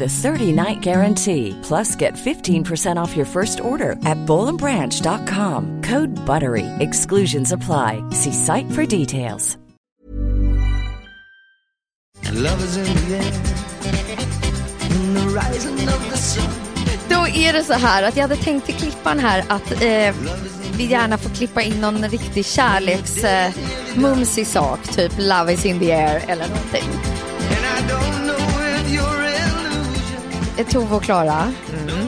a 30-night guarantee. Plus, get 15% off your first order at bowlandbranch.com. Code BUTTERY. Exclusions apply. See site for details. Love is in the air. In the rising of the sun. Då är det så här att jag hade tänkt till klippan här att eh, vi gärna får klippa in någon riktig kärleks eh, mumsig sak, typ Love is in the air eller någonting. Tove och Klara.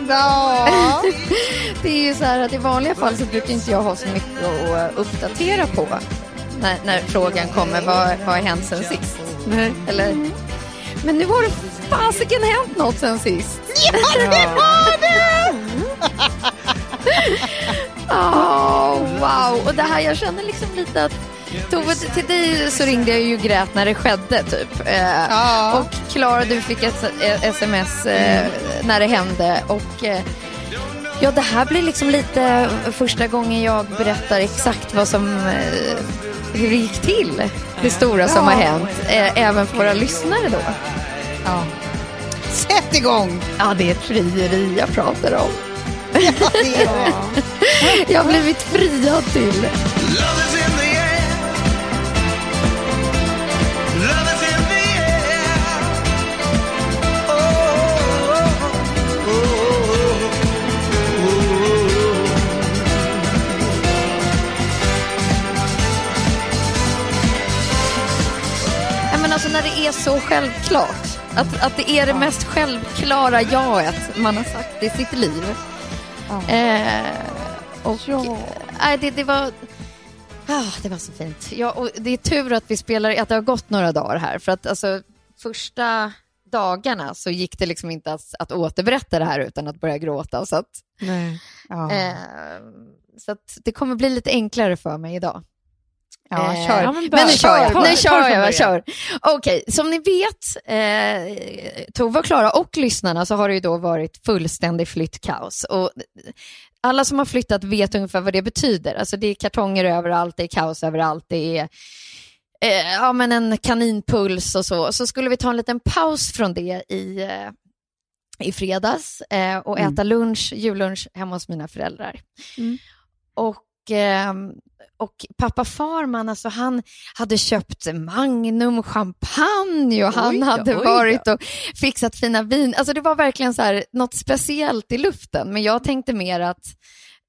Ja. Det är ju så här att i vanliga fall så brukar inte jag ha så mycket att uppdatera på när, när frågan kommer vad, vad har hänt sen sist? Eller, men nu har det fasiken hänt något sen sist. ja, det har det! Oh, wow, och det här jag känner liksom lite att Tove, till dig så ringde jag ju och grät när det skedde typ. Eh, Ja. Och Klara, du fick ett eh, sms eh, när det hände. Och eh, ja, det här blir liksom lite första gången jag berättar exakt vad som, eh, hur det gick till. Det stora som har hänt, eh, även för våra lyssnare då. Ja. Sätt igång! Ja, det är ett frieri jag pratar om. Ja. Jag har blivit friad till. Är så självklart. Att, att det är det mest självklara jaet man har sagt i sitt liv. Eh, och, Ja. nej, det, det var... Ah, det var så fint. Ja, och det är tur att vi spelar, att det har gått några dagar här. För att alltså, första dagarna så gick det liksom inte att, att återberätta det här utan att börja gråta. Så, att, Ja. eh, så att det kommer bli lite enklare för mig idag. Ja, Eh, kör. men, bör- nu kör jag. Nu ta kör från jag. kör. Okej, som ni vet, eh, Tove och Klara och lyssnarna, så har det ju då varit fullständig flyttkaos. Och alla som har flyttat vet ungefär vad det betyder. Alltså det är kartonger överallt, det är kaos överallt, det är eh, ja, men en kaninpuls och så. Så skulle vi ta en liten paus från det i, eh, i fredags eh, och Mm. äta lunch, jullunch hemma hos mina föräldrar. Mm. Och, ehm, och pappa Farman, alltså han hade köpt Magnum champagne och han då, hade varit och fixat fina vin. Alltså det var verkligen så här, något speciellt i luften. Men jag tänkte mer att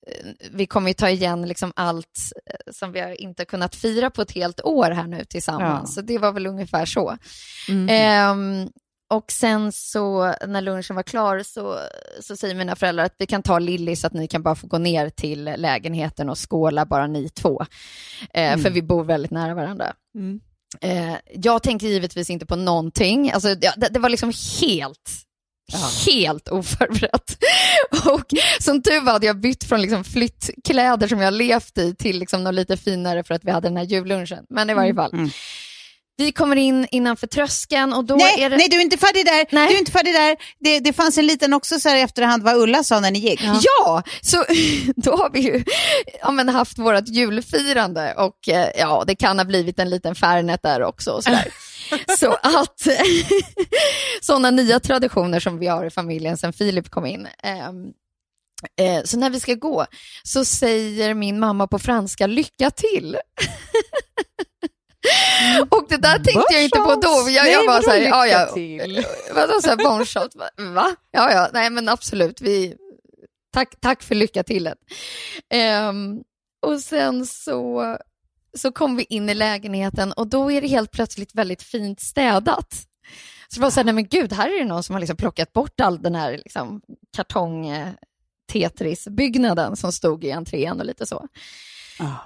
eh, vi kommer ju ta igen liksom allt eh, som vi har inte kunnat fira på ett helt år här nu tillsammans. Ja. Så det var väl ungefär så. Mm. Ehm, och sen så när lunchen var klar så, så säger mina föräldrar att vi kan ta Lilly så att ni kan bara få gå ner till lägenheten och skåla bara ni två. Eh, För vi bor väldigt nära varandra. Mm. Eh, jag tänkte givetvis inte på någonting. Alltså, ja, det, det var liksom helt, helt oförberett. Och som tur var hade jag bytt från liksom flyttkläder som jag levt i till liksom något lite finare för att vi hade den här jullunchen. Men i varje fall. Mm. Vi kommer in innanför tröskeln och då Nej, är det... nej, du är inte färdig där. Nej. Du är inte färdig där. Det, det fanns en liten också så här i efterhand vad Ulla sa när ni gick. Ja, så då har vi ju ja, men haft vårt julfirande och eh, ja, det kan ha blivit en liten Fernet där också. Och sådär. så att sådana nya traditioner som vi har i familjen sedan Filip kom in. ehm, eh, så när vi ska gå så säger min mamma på franska lycka till. Och det där tänkte jag inte på då. Jag, jag Nej, bara vadå så här, lycka ja, ja? Vadå så här bon shot? Va? Ja, ja, nej men absolut. Vi, tack, tack för lycka till. Ehm, och sen så, så kom vi in i lägenheten och då är det helt plötsligt väldigt fint städat. Så det var så här, nej men gud, här är det någon som har liksom plockat bort all den här liksom, kartong Tetris-byggnaden som stod i entrén och lite så.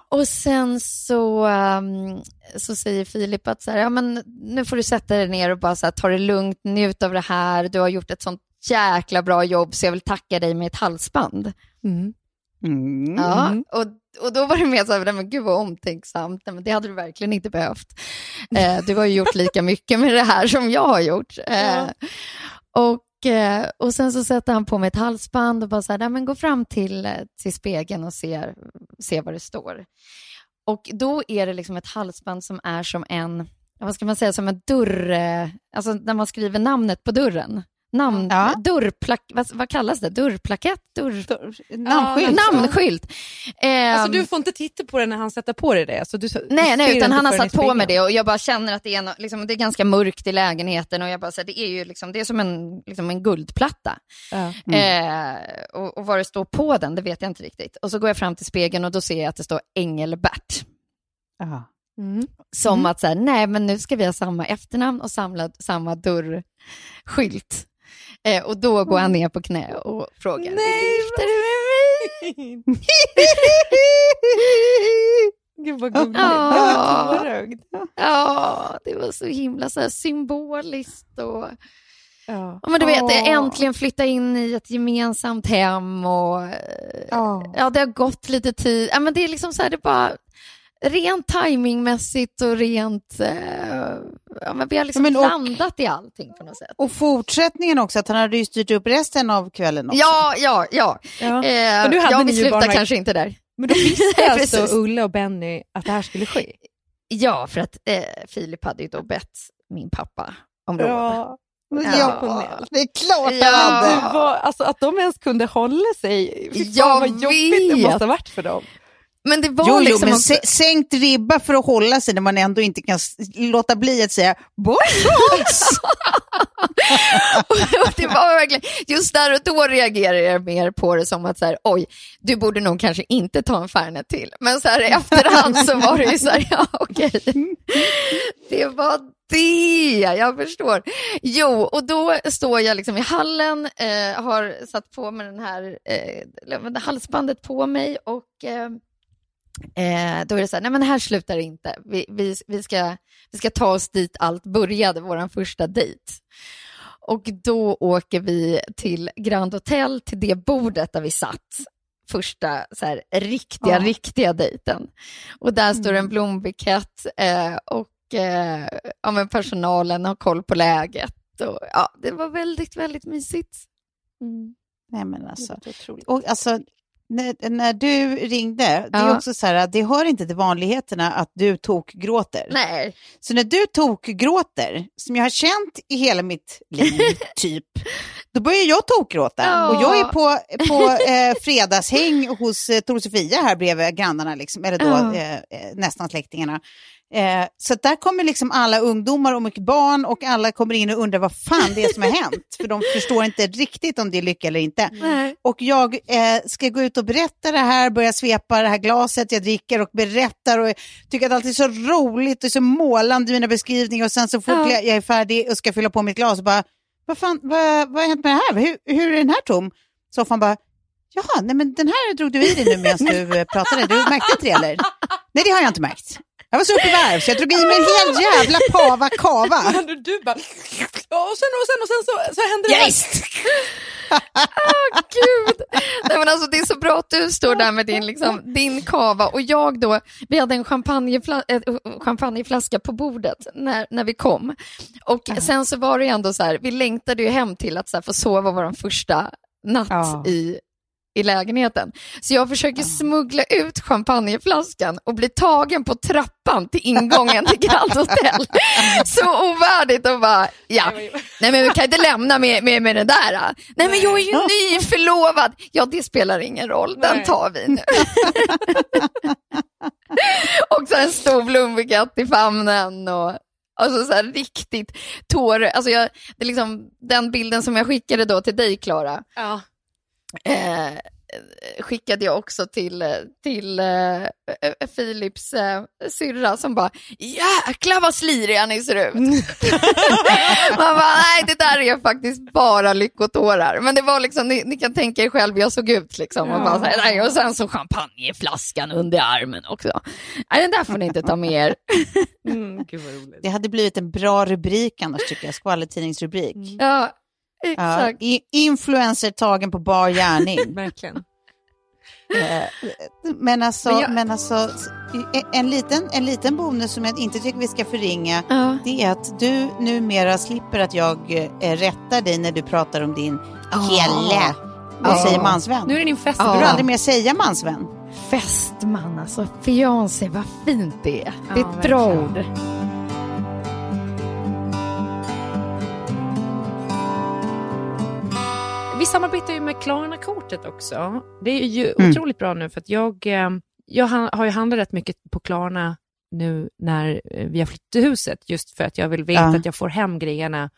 Och sen så, um, så säger Filip att så här, ja, men nu får du sätta dig ner och bara så här, ta det lugnt, njut av det här. Du har gjort ett sånt jäkla bra jobb så jag vill tacka dig med ett halsband. Mm. Mm. Ja, och, och då var det mer så här, men gud vad omtänksamt, nej, men det hade du verkligen inte behövt. Eh, du har ju gjort lika mycket med det här som jag har gjort. Eh, och, Eh, och sen så sätter han på mig ett halsband och bara så här, nej, men gå fram till, eh, till spegeln och se, se vad det står. Och då är det liksom ett halsband som är som en, vad ska man säga, som en dörr, eh, alltså när man skriver namnet på dörren. Namn, Ja. dörrplak, vad, vad kallas det? Dörrplakett? Dörr... Namnskylt. Namnskylt. Ehm, Alltså du får inte titta på den när han sätter på dig det. Så du, du Nej, ser nej, utan han har satt på mig det och jag bara känner att det är, liksom, det är ganska mörkt i lägenheten och jag bara säger det är ju liksom, det är som en, liksom en guldplatta. Ja. Eh, och, och vad det står på den, det vet jag inte riktigt. Och så går jag fram till spegeln och då ser jag att det står Engelbert. Ja. Mm. Som att så här, nej men nu ska vi ha samma efternamn och samla, samma dörrskylt. Eh, och då går han ner på knä och frågar, vill du gifta dig med mig? Gud vad gulligt. Ja. Ja, det var så himla så här symboliskt. Och, Ja. men du vet, Åh. äntligen flytta in i ett gemensamt hem och eh, Ja. det har gått lite tid. Ja, men det är liksom så här, det bara rent timingmässigt och rent, eh, ja, men vi har liksom Ja, men och- landat i allting på något sätt. Och fortsättningen också, att han hade ju styrt upp resten av kvällen också. Ja, ja, ja. Ja. Eh, nu hade ja, ni vi slutar kanske inte där. Men då visste alltså. Ulla och Benny att det här skulle ske? Ja, för att eh, Filip hade ju då bett min pappa om lov. Ja. Ja, det är klart Ja. han hade. Det var, alltså, att de ens kunde hålla sig. Fy fan Jag vad jobbigt det vet. måste ha varit för dem. Men det var Jo, jo, liksom men också... sä- sänkt ribba för att hålla sig när man ändå inte kan låta bli att säga! Och det var verkligen, just där och då reagerade jag mer på det som att så här, oj, du borde nog kanske inte ta en Fernet till. Men så här i efterhand så var det ju så här, ja okej, det var det, jag förstår. Jo, och då står jag liksom i hallen, eh, har satt på mig den här eh, halsbandet på mig och eh, Eh, då är det så här, nej men här slutar det inte. Vi, vi, vi, ska, vi ska ta oss dit allt började, vår första dejt. Och då åker vi till Grand Hotel, till det bordet där vi satt. Första så här, riktiga, Ja. riktiga dejten. Och där står en blombukett eh, och eh, ja, men personalen har koll på läget. Och, ja, det var väldigt, väldigt mysigt. Nej, men alltså. Och alltså, när, när du ringde, det är Ja. också så här, det hör inte till vanligheterna att du tokgråter. Nej, Så när du tokgråter, som jag har känt i hela mitt liv, typ, då börjar jag tokgråta. Ja. Och jag är på, på eh, fredagshäng hos eh, Tor Sofia här bredvid grannarna, liksom, eller då Ja. eh, eh, nästan släktingarna. Eh, så där kommer liksom alla ungdomar och mycket barn och alla kommer in och undrar vad fan det är som har hänt. För de förstår inte riktigt om det är lycka eller inte. nej. Och jag eh, ska gå ut och berätta det här, börja svepa det här glaset jag dricker och berättar och tycker att allt är så roligt och så målande i mina beskrivningar och sen så fort Ja. jag är färdig och ska fylla på mitt glas och bara, vad fan, vad, vad har hänt med det här? Hur, hur är den här tom? Soffan bara, jaha, nej men den här drog du i dig nu medan du eh, pratade, du märkte inte det eller? Nej det har jag inte märkt. Jag var så uppe i varv så jag drog i mig en hel jävla pava kava. Du bara... Och sen och sen och sen så, så hände det visst. Åh gud! Nej, men alltså, det är så bra att du står där med din, liksom, din kava och jag då, vi hade en champagnefla äh, champagneflaska på bordet när, när vi kom. Och sen så var det ju ändå så här, vi längtade ju hem till att så här, få sova vår första natt Ja. i i lägenheten. Så jag försöker smuggla ut champagneflaskan och bli tagen på trappan till ingången till Grand Hotel. Så ovärdigt och bara, ja, nej men vi kan inte lämna med, med, med det där. Nej men jag är ju nyförlovad. Ja det spelar ingen roll, den tar vi nu. och så en stor blombukett i famnen och Alltså så här riktigt tår, alltså jag, det är liksom den bilden som jag skickade då till dig Klara, Ja. Eh, skickade jag också till, till eh, eh, Philips eh, syrra som bara jäklar vad sliriga ni ser ut. Man bara nej det där är faktiskt bara lyckotårar. Men det var liksom, ni, ni kan tänka er själv hur jag såg ut liksom. Och, bara så här, och sen så champagneflaskan under armen också. Nej den där får ni inte ta med er. Mm, gud vad roligt. Det hade blivit en bra rubrik annars tycker jag, skvallertidningsrubrik. Ja, Ja, exakt. i- influencer tagen på bar gärning. Verkligen. Eh, men, alltså, Men jag- men alltså, en liten, en liten bonus som jag inte tycker vi ska förringa, Ja. det är att du numera slipper att jag eh, rättar dig när du pratar om din kille. Och Ja. säger mansvän. Nu är det din Du får festival. aldrig mer säga mansvän. Fästman, alltså fiancé, vad fint det är. Det är Ja, ett bra ord. Vi samarbetar ju med Klarna-kortet också. Det är ju Mm. otroligt bra nu för att jag, eh, jag har ju handlat rätt mycket på Klarna nu när eh, vi har flyttat huset, just för att jag vill veta Ja. att jag får hem grejerna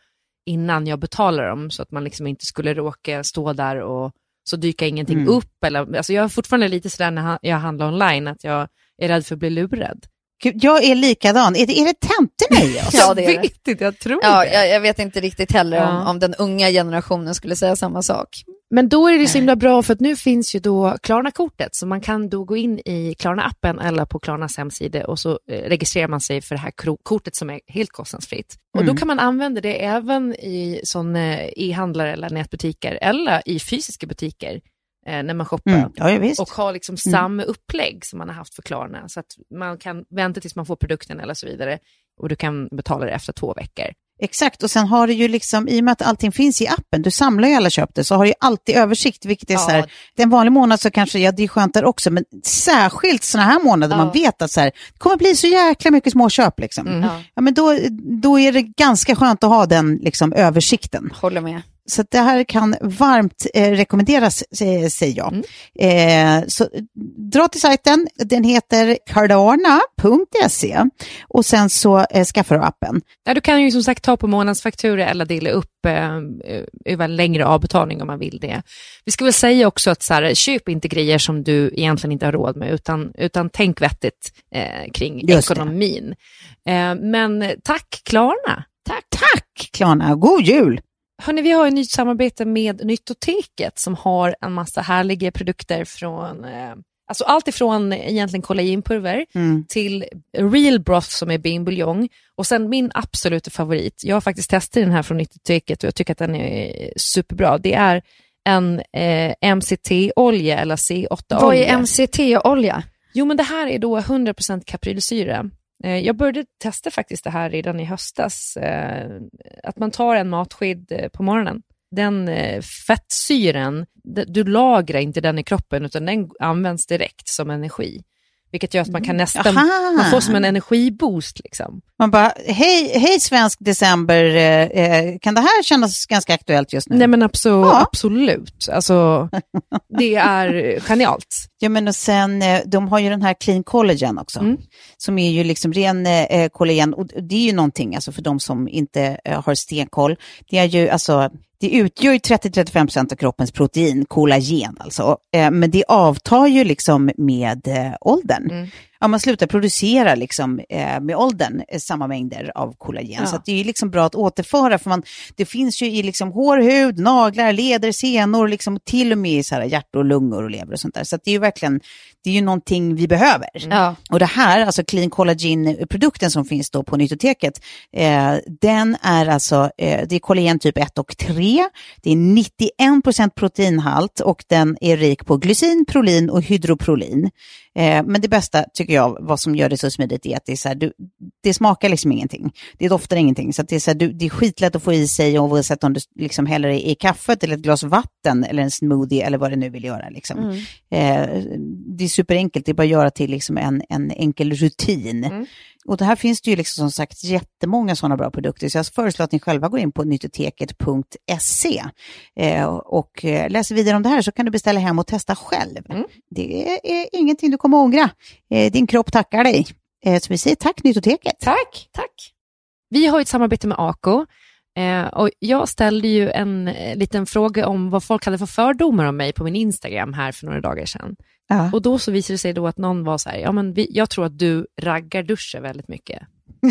innan jag betalar dem, så att man liksom inte skulle råka stå där och så dyka ingenting Mm. upp. Eller, alltså jag är fortfarande lite sådär när jag handlar online, att jag är rädd för att bli lurad. Gud, jag är likadan. Är det, är det tentorna i oss? Ja, det är det. jag vet inte, jag tror Ja, det. jag, jag vet inte riktigt heller om, Ja. om den unga generationen skulle säga samma sak. Men då är det så himla bra för att nu finns ju då Klarna-kortet så man kan då gå in i Klarna-appen eller på Klarnas hemsida och så eh, registrerar man sig för det här kortet som är helt kostnadsfritt. Och då Mm. kan man använda det även i sån eh, e-handlare eller nätbutiker eller i fysiska butiker eh, när man shoppar. Mm. Ja, ja, visst. Och ha liksom samma upplägg som man har haft för Klarna. Så att man kan vänta tills man får produkten eller så vidare. Och du kan betala det efter två veckor. Exakt, och sen har du ju liksom, i och med att allting finns i appen, du samlar ju alla köp det, så har du ju alltid översikt, vilket är Ja. så här, det är en vanlig månad så kanske, ja det är skönt där också, men särskilt sådana här månader Ja. man vet att så här, det kommer bli så jäkla mycket småköp liksom. Mm. Ja, Ja, men då, då är det ganska skönt att ha den liksom, översikten. håller med. Så det här kan varmt eh, rekommenderas, eh, säger jag. Eh, så eh, dra till sajten, den heter cardana.se och sen så eh, skaffar du appen. Ja, du kan ju som sagt ta på månadsfaktura eller dela upp eh, över en längre avbetalning om man vill det. Vi ska väl säga också att så här, köp inte grejer som du egentligen inte har råd med, utan, utan tänk vettigt eh, kring Just ekonomin. Eh, men tack Klarna! Tack, tack Klarna, god jul! Hörrni, vi har ett nytt samarbete med Nyttoteket som har en massa härliga produkter från eh, Alltså allt ifrån egentligen kollagenpulver Mm. till real broth som är beanbuljong och sen min absoluta favorit. Jag har faktiskt testat den här från Nyttoteket och jag tycker att den är superbra. Det är en eh, MCT-olja eller C8-olja. Vad är MCT-olja? Jo, men det här är då 100% kaprylsyra. Eh, jag började testa faktiskt det här redan i höstas. Eh, att man tar en matsked eh, på morgonen. Den fettsyren, du lagrar inte den i kroppen utan den används direkt som energi. Vilket gör att man kan nästan, Aha. man får som en energiboost liksom. Man bara, hej, hej svensk december, eh, eh, kan det här kännas ganska aktuellt just nu? Nej men abso- Ja. absolut, alltså det är genialt. Ja, men och sen, eh, de har ju den här Clean Collagen också, Mm. som är ju liksom ren eh, kollagen. Och det är ju någonting, alltså för de som inte eh, har stenkoll, det är ju alltså, det utgör ju 30-35% av kroppens protein, kollagen alltså. Eh, men det avtar ju liksom med eh, åldern. Mm ja, man slutar producera liksom, eh, med åldern eh, samma mängder av kollagen. Ja. Så det är liksom bra att återföra, för man, det finns ju i liksom hår, hud, naglar, leder, senor, liksom, till och med i så här hjärta och lungor och lever och sånt där. Så det är ju verkligen, det är ju någonting vi behöver. Ja. Och det här, alltså Clean Collagen-produkten som finns då på Nytoteket, eh, den är alltså, eh, det är kollagen typ 1 och 3, det är 91% proteinhalt och den är rik på glycin, prolin och hydroprolin. Eh, men det bästa tycker jag, vad som gör det så smidigt, är att det, är så här, du, det smakar liksom ingenting. Det doftar ingenting, så det, är så här, du, det är skitlätt att få i sig oavsett om du liksom häller i, i kaffet eller ett glas vatten eller en smoothie eller vad du nu vill göra. Liksom. Mm. Eh, det är superenkelt, det är bara att göra till liksom en, en enkel rutin. Mm. Och det här finns det ju liksom som sagt jättemånga sådana bra produkter, så jag föreslår att ni själva går in på nyttoteket.se eh, och eh, läser vidare om det här så kan du beställa hem och testa själv. Mm. Det är ingenting du kommer ångra. Eh, din kropp tackar dig. Eh, så vi säger tack Nyttoteket. Tack. Tack. Vi har ju ett samarbete med Ako och jag ställde ju en liten fråga om vad folk hade för fördomar om mig på min Instagram här för några dagar sedan. Ja. Och då så visade det sig då att någon var så här, ja men vi, jag tror att du raggar duschar väldigt mycket.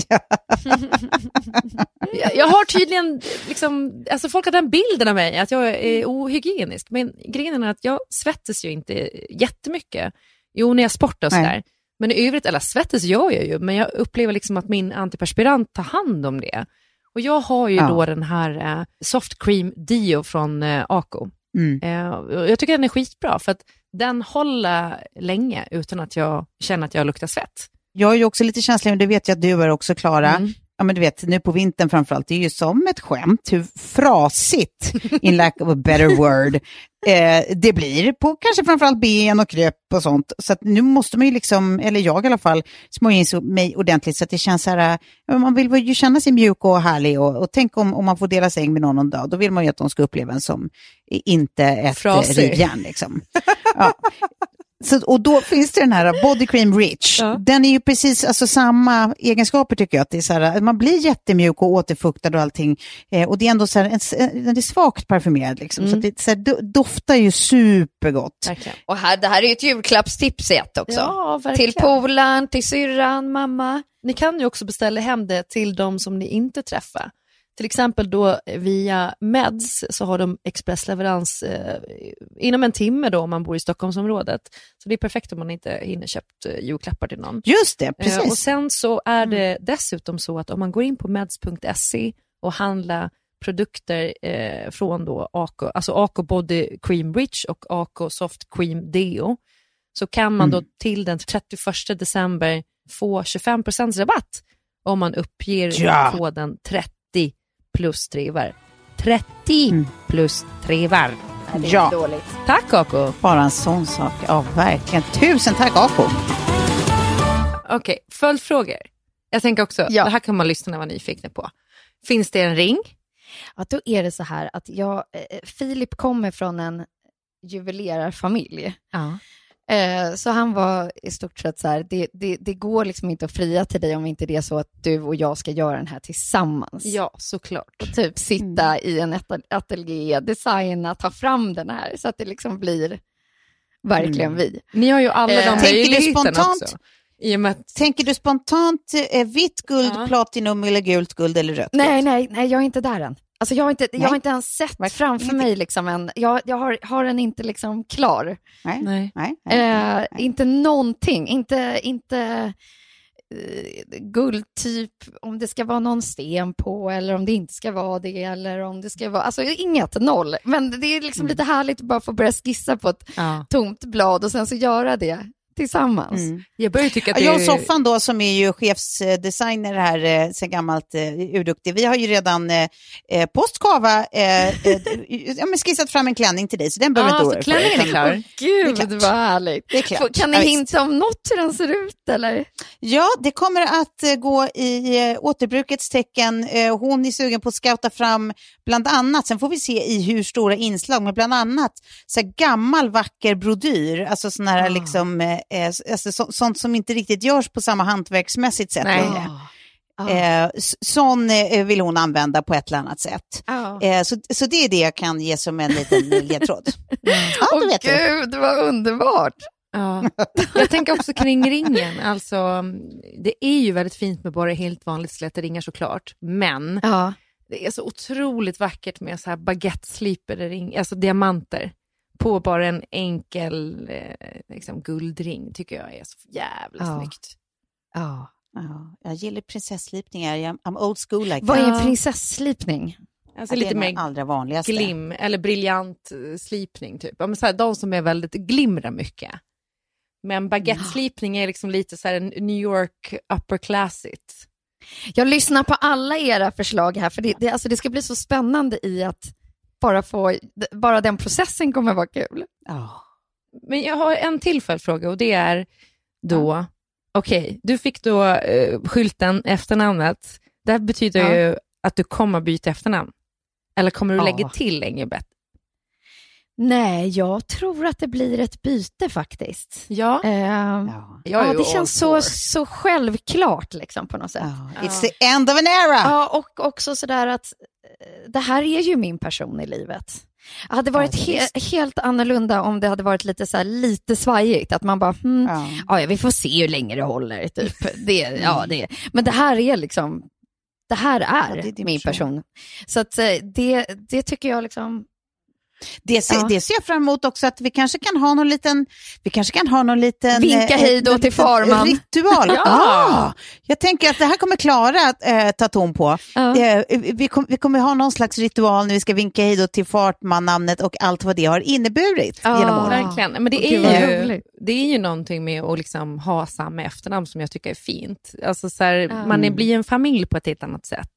jag, jag har tydligen, liksom, alltså folk har den bilden av mig, att jag är ohygienisk. Men grejen är att jag svettas ju inte jättemycket. Jo, när jag sportar och sådär. Men i övrigt, eller svettas gör jag ju, men jag upplever liksom att min antiperspirant tar hand om det. Och jag har ju Ja. då den här eh, Soft Cream Dio från eh, Ako. Mm. Eh, jag tycker den är skitbra, för att den håller länge utan att jag känner att jag luktar svett. Jag är ju också lite känslig, men det vet jag att du är också Klara. Mm. Ja, men du vet, nu på vintern framförallt, det är ju som ett skämt hur frasigt, in lack of a better word, eh, det blir på kanske framförallt ben och kröp och sånt. Så att nu måste man ju liksom, eller jag i alla fall, smörja in mig ordentligt så att det känns så här, eh, man vill ju känna sig mjuk och härlig och, och tänk om, om man får dela säng med någon en dag, då vill man ju att de ska uppleva en som inte ett rivjärn liksom. Ja. Så, och då finns det den här Body Cream Rich. Ja. Den är ju precis alltså, samma egenskaper tycker jag. Att det är så här, man blir jättemjuk och återfuktad och allting. Eh, och det är ändå så här, en, en, den är svagt parfymerad. Liksom. Mm. Så det så här, do, doftar ju supergott. Verkligen. Och här, det här är ju ett julklappstips i ett också. Ja, till polaren, till syrran, mamma. Ni kan ju också beställa hem det till de som ni inte träffar. Till exempel då via Meds så har de expressleverans eh, inom en timme då om man bor i Stockholmsområdet. Så det är perfekt om man inte hinner köpt eh, julklappar till någon. Just det, Eh, precis. Mm. och sen så är det dessutom så att om man går in på meds.se och handlar produkter eh, från då Ako, alltså Ako Body Cream Rich och Ako Soft Cream Deo, så kan man Mm. då till den 31 december få 25% rabatt om man uppger Ja. koden 30 plus trevar. 30 Mm. plus trevar. Det är Ja. dåligt. Tack Ako! Bara en sån sak. Ja, verkligen. Tusen tack, Ako. Okej, följdfrågor. Jag tänker också, Ja. det här kan man lyssna vara nyfikna på. Finns det en ring? Ja, då är det så här att jag, eh, Filip kommer från en juvelerarfamilj. Ja. Eh, så han var i stort sett så här, det, det, det går liksom inte att fria till dig om inte det är så att du och jag ska göra den här tillsammans. Ja, såklart. Och typ sitta i en atel- ateljé, designa, ta fram den här så att det liksom blir verkligen vi. Ni har ju alla Eh, de tänker du möjligheterna spontant? också. I och med att, Tänker du spontant eh, vitt guld, Ja. platinum eller gult guld eller rött Nej, guld? nej, nej, jag är inte där än. Alltså jag har inte, jag har inte ens sett Verkligen framför ingenting. mig liksom en, jag, jag har, har den inte liksom klar. Nej. nej. Nej. nej. Eh, inte någonting, inte, inte eh, guldtyp, om det ska vara någon sten på eller om det inte ska vara det eller om det ska vara, alltså inget, noll. Men det är liksom Mm. lite härligt att bara få börja skissa på ett Ja. tomt blad och sen så göra det tillsammans. Mm. Jag börjar tycka att det jag och är... Soffan då, som är ju chefsdesigner här eh, sen gammalt, eh, urduktig, vi har ju redan eh, eh, post Kava eh, eh, ja, men skissat fram en klänning till dig, så den behöver Ja, du inte oroa dig för, klänningen är klar. Gud Det är vad härligt. Det är klart. Kan ni hinta om något hur den ser ut eller? Ja, det kommer att gå i eh, återbrukets tecken. Eh, hon är sugen på att scouta fram bland annat, sen får vi se i hur stora inslag, men bland annat så här gammal vacker brodyr, alltså sån här Ah. liksom, eh, eh, alltså, så, sånt som inte riktigt görs på samma hantverksmässigt sätt Nej. längre. Eh, s- sån eh, vill hon använda på ett eller annat sätt. Ja. Eh, så, så det är det jag kan ge som en liten ledtråd. Ja, Åh vet du. gud, vad underbart. Ja. Jag tänker också kring ringen. Alltså, det är ju väldigt fint med bara helt vanligt släteringar såklart. Men Ja. det är så otroligt vackert med så här baguette-slipade ring, alltså diamanter på bara en enkel eh, liksom guldring tycker jag är så jävla Ja. snyggt. Ja. Ja, jag gillar prinsesslipningar. Jag- I'm old school like Vad är en prinsesslipning? Alltså Ja, det är lite mer allra vanligaste. glim eller briljant eh, slipning typ. Ja, men så här, de som är väldigt, glimrar mycket. Men baguette-slipning är liksom lite så här en New York upper classigt. Jag lyssnar på alla era förslag här, för det, det, alltså det ska bli så spännande i att bara få, bara den processen kommer vara kul. Ja. Men jag har en till följdfråga och det är då, okej, du fick då eh, skylten efternamnet. Det här betyder Ja. ju att du kommer byta efternamn. Eller kommer du Ja. lägga till Engelbert? Nej, jag tror att det blir ett byte faktiskt. Ja. Eh, Ja. Jag är ja, det känns så, så självklart liksom, på något sätt. Ja. It's the end of an era! Ja, och också sådär att eh, det här är ju min person i livet. Det hade varit Ja, he- helt annorlunda om det hade varit lite, så här, lite svajigt. Att man bara, hmm, Ja. ja. ja, vi får se hur länge det håller. Typ. Det, ja, det. Men det här är liksom, det här är, Ja, det är min person. person. Så att, eh, det, det tycker jag liksom, Det, ser, Ja. det ser jag fram emot också, att vi kanske kan ha någon liten... Vi kanske kan ha någon liten... Vinka eh, hej då till farman. Ritual. Ja. Ah, jag tänker att det här kommer Klara att eh, ta ton på. ja. Eh, vi, kom, vi kommer ha någon slags ritual när vi ska vinka hej då till fartman-namnet och allt vad det har inneburit Ja. genom åren. Verkligen. Men det gud, är, ju, roligt. det är ju någonting med att liksom ha samma efternamn som jag tycker är fint. Alltså så här, Ja. Man är, blir en familj på ett helt annat sätt.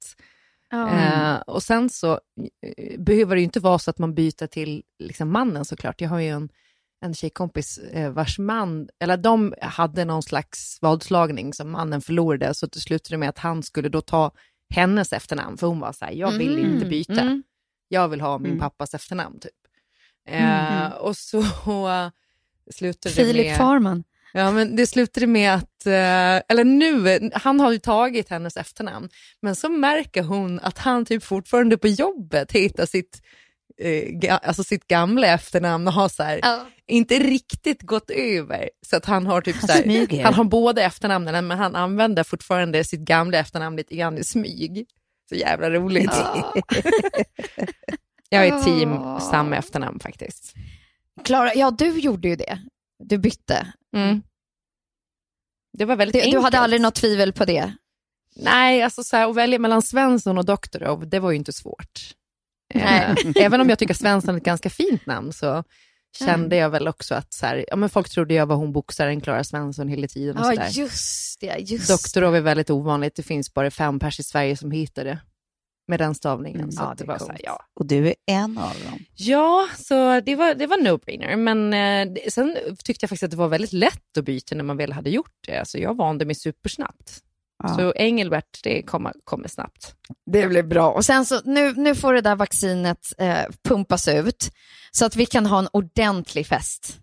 Eh, och sen så eh, behöver det ju inte vara så att man byter till liksom mannen såklart. Jag har ju en, en tjejkompis eh, vars man, eller de hade någon slags vadslagning som mannen förlorade, så det slutade med att han skulle då ta hennes efternamn, för hon var så här, jag vill Mhm. inte byta. Mm. Jag vill ha min Mm. pappas efternamn typ. Eh, Och så slutade det Filip med... Farman. Ja, men det slutade med att, eh, eller nu, han har ju tagit hennes efternamn, men så märker hon att han typ fortfarande på jobbet hittar sitt, eh, alltså sitt gamla efternamn och har så här, Ja. inte riktigt gått över. Så att han har typ så här, han har båda efternamnen men han använder fortfarande sitt gamla efternamn lite grann i smyg. Så jävla roligt. Jag är team Ja. samma efternamn faktiskt. Klara, ja du gjorde ju det. Du bytte. Mm. Det var väldigt Du, du enkelt. hade aldrig något tvivel på det? Nej, alltså så här, att välja mellan Svensson och Doktorov, det var ju inte svårt. Nej. Eh, Även om jag tycker Svensson är ett ganska fint namn så kände jag väl också att så här, ja, men folk trodde jag var hon boxaren Klara Svensson hela tiden. Och så Ja, där. just det. Just Doktorov är väldigt ovanligt, det finns bara fem pers i Sverige som hittar det med den stavningen. Mm, så ja, att det var så här, ja. Och du är en av dem. ja, så det var, det var no-brainer. Men eh, sen tyckte jag faktiskt att det var väldigt lätt att byta när man väl hade gjort det. Alltså, jag vande mig supersnabbt. Ja. Så Engelbert, det kommer, kommer snabbt. Det blir bra. Och sen så, nu, nu får det där vaccinet eh, pumpas ut så att vi kan ha en ordentlig fest.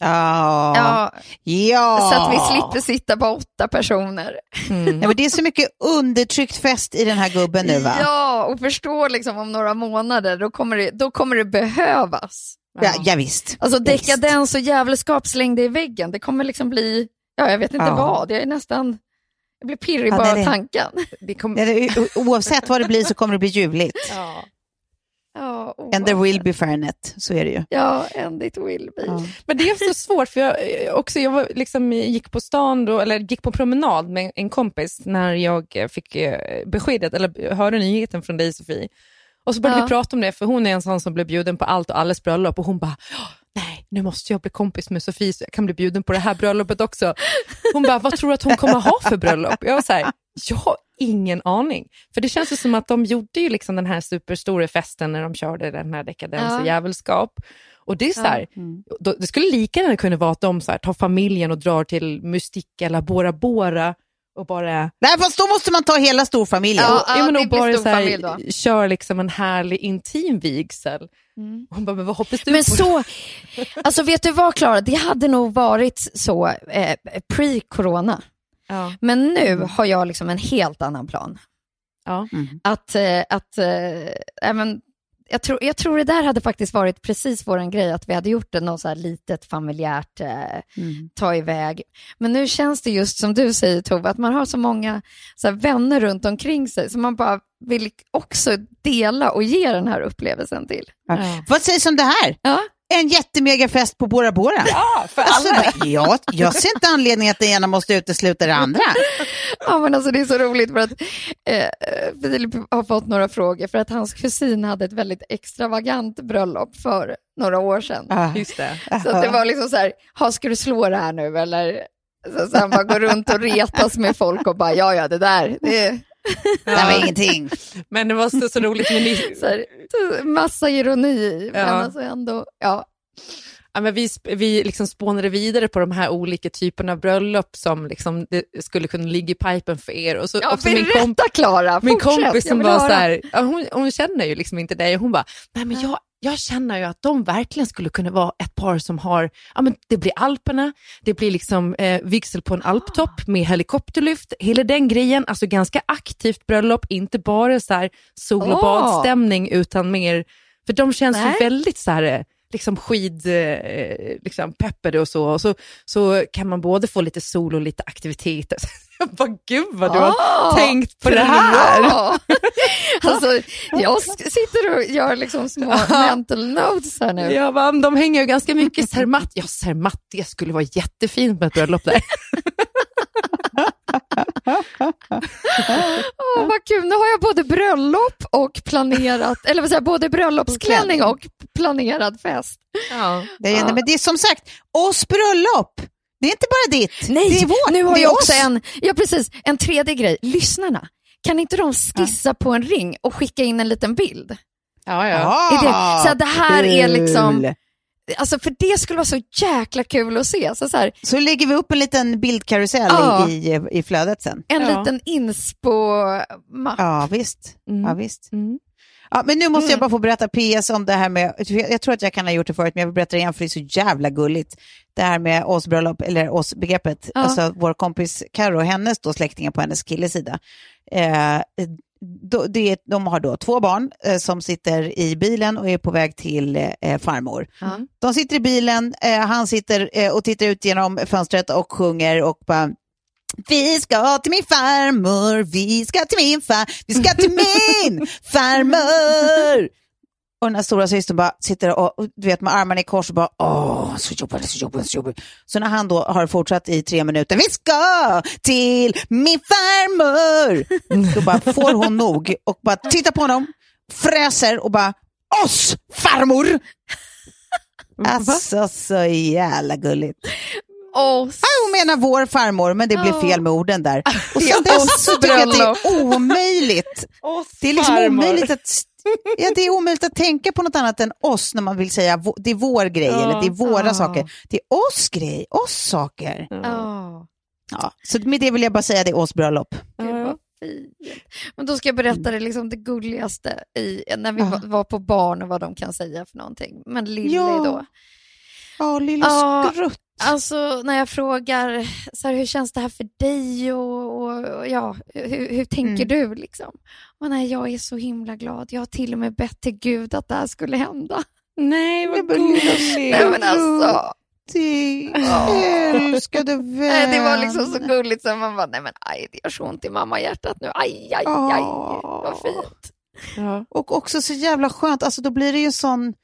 Ja. Ja, ja. Så att vi slipper sitta på åtta personer. Mm. Nej, men det är så mycket undertryckt fest i den här gubben nu va? Ja, och förstå liksom om några månader, då kommer det, då kommer det behövas. Ja, ja visst. Alltså dekadens och djävulskap slängda i väggen, det kommer liksom bli, ja jag vet inte Ja. vad, jag är nästan, jag blir pirrig Ja, bara av tanken. Det kom, Ja, det- o- Oavsett vad det blir så kommer det bli ljuvligt. ja. Ja, And there will be Fernet, så är det ju. Ja, and it will be. Ja. Men det är så svårt, för jag, också, jag var, liksom, gick på stan, då, eller gick på promenad med en kompis när jag fick eh, beskedet, eller hörde nyheten från dig Sofie. Och så började Ja. vi prata om det, för hon är en sån som blev bjuden på allt och alles bröllop och hon bara, "Åh, nej, nu måste jag bli kompis med Sofie så jag kan bli bjuden på det här bröllopet också. Hon bara, vad tror du att hon kommer ha för bröllop? Jag var så här, jag har ingen aning. För det känns ju som att de gjorde ju liksom den här superstora festen när de körde den här dekadens Ja. och djävulskap. Och det är så här, Mm. då, det skulle lika gärna kunna vara att de så här, tar familjen och drar till Mystica eller Bora Bora och bara, Nej, fast då måste man ta hela storfamiljen. Ja, ja, men och bara stor så här, kör liksom en härlig intim vigsel. Mm. Hon bara, men vad hoppas du Men på? så, alltså vet du vad Klara, det hade nog varit så eh, pre-corona. Ja, Men nu har jag liksom en helt annan plan. ja. Mm. Att, eh, att eh, även, jag, tror, jag tror det där hade faktiskt varit precis vår grej, att vi hade gjort det något så här litet familjärt, eh, Mm. ta iväg. Men nu känns det just som du säger Tove, att man har så många så här, vänner runt omkring sig som man bara vill också dela och ge den här upplevelsen till. Ja. Vad sägs om det här? Ja. En jättemegafest på Bora Bora. Ja, för Alltså, jag, jag ser inte anledning att det ena måste utesluta det andra. Ja, men alltså, det är så roligt för att eh, Filip har fått några frågor för att hans kusin hade ett väldigt extravagant bröllop för några år sedan. Just det. Så att det var liksom så här, ha, ska du slå det här nu eller? Så, så han bara går runt och retas med folk och bara, ja ja det där, det är Det var ingenting. Men det var så, så roligt med ni, så här, massa ironi, men Ja. alltså ändå, ja. Ja, men vi vi liksom spånade vidare på de här olika typerna av bröllop som liksom det skulle kunna ligga i pipen för er. Och så Ja, också min, berätta komp- Klara, min kompis som var höra. så här, ja, hon, hon känner ju liksom inte dig. Hon bara, nej men jag, jag känner ju att de verkligen skulle kunna vara ett par som har, ja men det blir Alperna, det blir liksom eh, vigsel på en alptopp med helikopterlyft, hela den grejen, alltså ganska aktivt bröllop, inte bara så här sol och Åh. badstämning utan mer, för de känns ju väldigt så här, eh, liksom skid, eh, liksom peppade och så, och så, så kan man både få lite sol och lite aktiviteter. Jag bara, gud vad du har Ah, tänkt på det här. bra. alltså, jag sitter och gör liksom små mental notes här nu. Ja, men de hänger ju ganska mycket Zermatt. Ja, Zermatt, det skulle vara jättefint med ett bröllop där. Åh, vad kul, nu har jag både bröllop och planerat, eller vad säger jag, både bröllopsklänning och planerad fest. Ja. Det är, men det är som sagt, oss bröllop. Det är inte bara ditt. Nej, det är vårt. nu har det är jag också oss. en, ja precis, en tredje grej. Lyssnarna, kan inte de skissa på en ring och skicka in en liten bild? Ja, ja. Ah, det- så att det här är liksom- kul. Alltså för det skulle vara så jäkla kul att se. Så, så här, Så lägger vi upp en liten bildkarusell Ja. i, i, i flödet sen. en Ja. liten inspo-mapp. Ja, visst. Mm. Ja, visst. Mm. Ja, men nu måste jag Mm. bara få berätta PS om det här med, jag tror att jag kan ha gjort det förut, men jag vill berätta det igen för det är så jävla gulligt. Det här med oss bröllop, eller oss begreppet, Ja. alltså vår kompis Karo och hennes då släktingar på hennes killes sida. Eh, då, det, de har då två barn eh, som sitter i bilen och är på väg till eh, farmor. Ja. De sitter i bilen, eh, han sitter eh, och tittar ut genom fönstret och sjunger och bara vi ska till min farmor, vi ska till min far, vi ska till min farmor. Och den här stora systern bara sitter och, och du vet med armarna i kors och bara åh, så jobbigt, så jobbigt, så jobbigt. Så när han då har fortsatt i tre minuter, vi ska till min farmor. Då bara får hon nog och bara tittar på honom, fräser och bara oss farmor. Alltså så jävla gulligt. Ja, hon menar vår farmor, men det blev fel med orden där. Och sen dess så tycker jag att det är omöjligt. Det är liksom farmor. omöjligt att, ja, det är omöjligt att tänka på något annat än oss när man vill säga det är vår grej Ja. eller det är våra Ja. saker. Det är oss grej, oss saker. åh. Ja, så med det vill jag bara säga det är oss bröllop. Men då ska jag berätta det, liksom det gulligaste i, när vi Ja. var, var på barn och vad de kan säga för någonting. Men Lilly Ja. då. Ja, lilla Ja. skrutt. Alltså när jag frågar så här, hur känns det här för dig och, och, och ja, hur, hur tänker du liksom? Och nej, jag är så himla glad. Jag har till och med bett till Gud att det här skulle hända. Nej, vad gulligt. Nej men alltså, älskade vän. nej, det var liksom så gulligt så man bara, nej men aj, det gör så ont i mammahjärtat nu. Aj, aj, aj, vad fint. Ja. Och också så jävla skönt, alltså då blir det ju sån,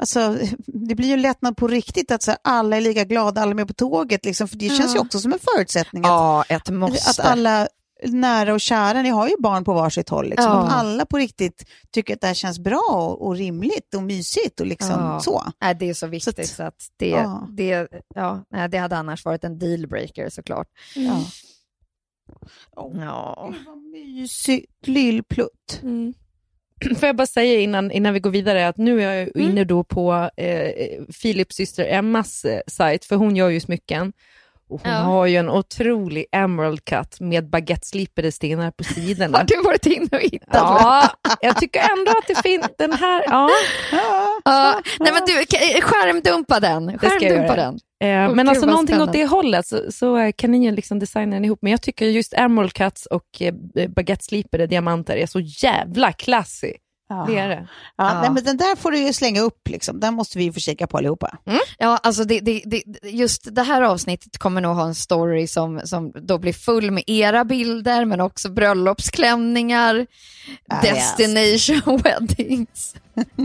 alltså det blir ju lättnad på riktigt att så här, alla är lika glada, alla är med på tåget liksom, för det känns ju Ja. också som en förutsättning att, Ja, ett att måste. alla nära och kära, ni har ju barn på varsitt håll, liksom. Ja. om alla på riktigt tycker att det här känns bra och, och rimligt och mysigt och liksom Ja. så. Nej, det är så viktigt Så att- så att det, ja. det, ja, nej, det hade annars varit en dealbreaker såklart. Ja. Ja. Det var mysigt, lillplutt. Mm. Får jag bara säga innan, innan vi går vidare att nu är jag Mm. inne då på eh, Philips syster Emmas eh, sajt, för hon gör ju smycken. Och hon Ja. har ju en otrolig emerald cut med baguetteslipade stenar på sidorna. Har du varit inne och hittat? Ja, jag tycker ändå att det finns den här. Ja, Ja, nej men du, skärmdumpa den. Skärmdumpa den. Eh, men gud, alltså någonting åt spännande. det hållet så, så kan ni ju liksom designa den ihop. Men jag tycker just emerald cuts och eh, baguetteslipade diamanter är så jävla classy. Ja. Det är det. Ja, Ja. Nej, men den där får du ju slänga upp, liksom. den måste vi ju få kika på allihopa. Ja, alltså det, det, det, just det här avsnittet kommer nog ha en story som, som då blir full med era bilder, men också bröllopsklänningar, Ah, destination weddings.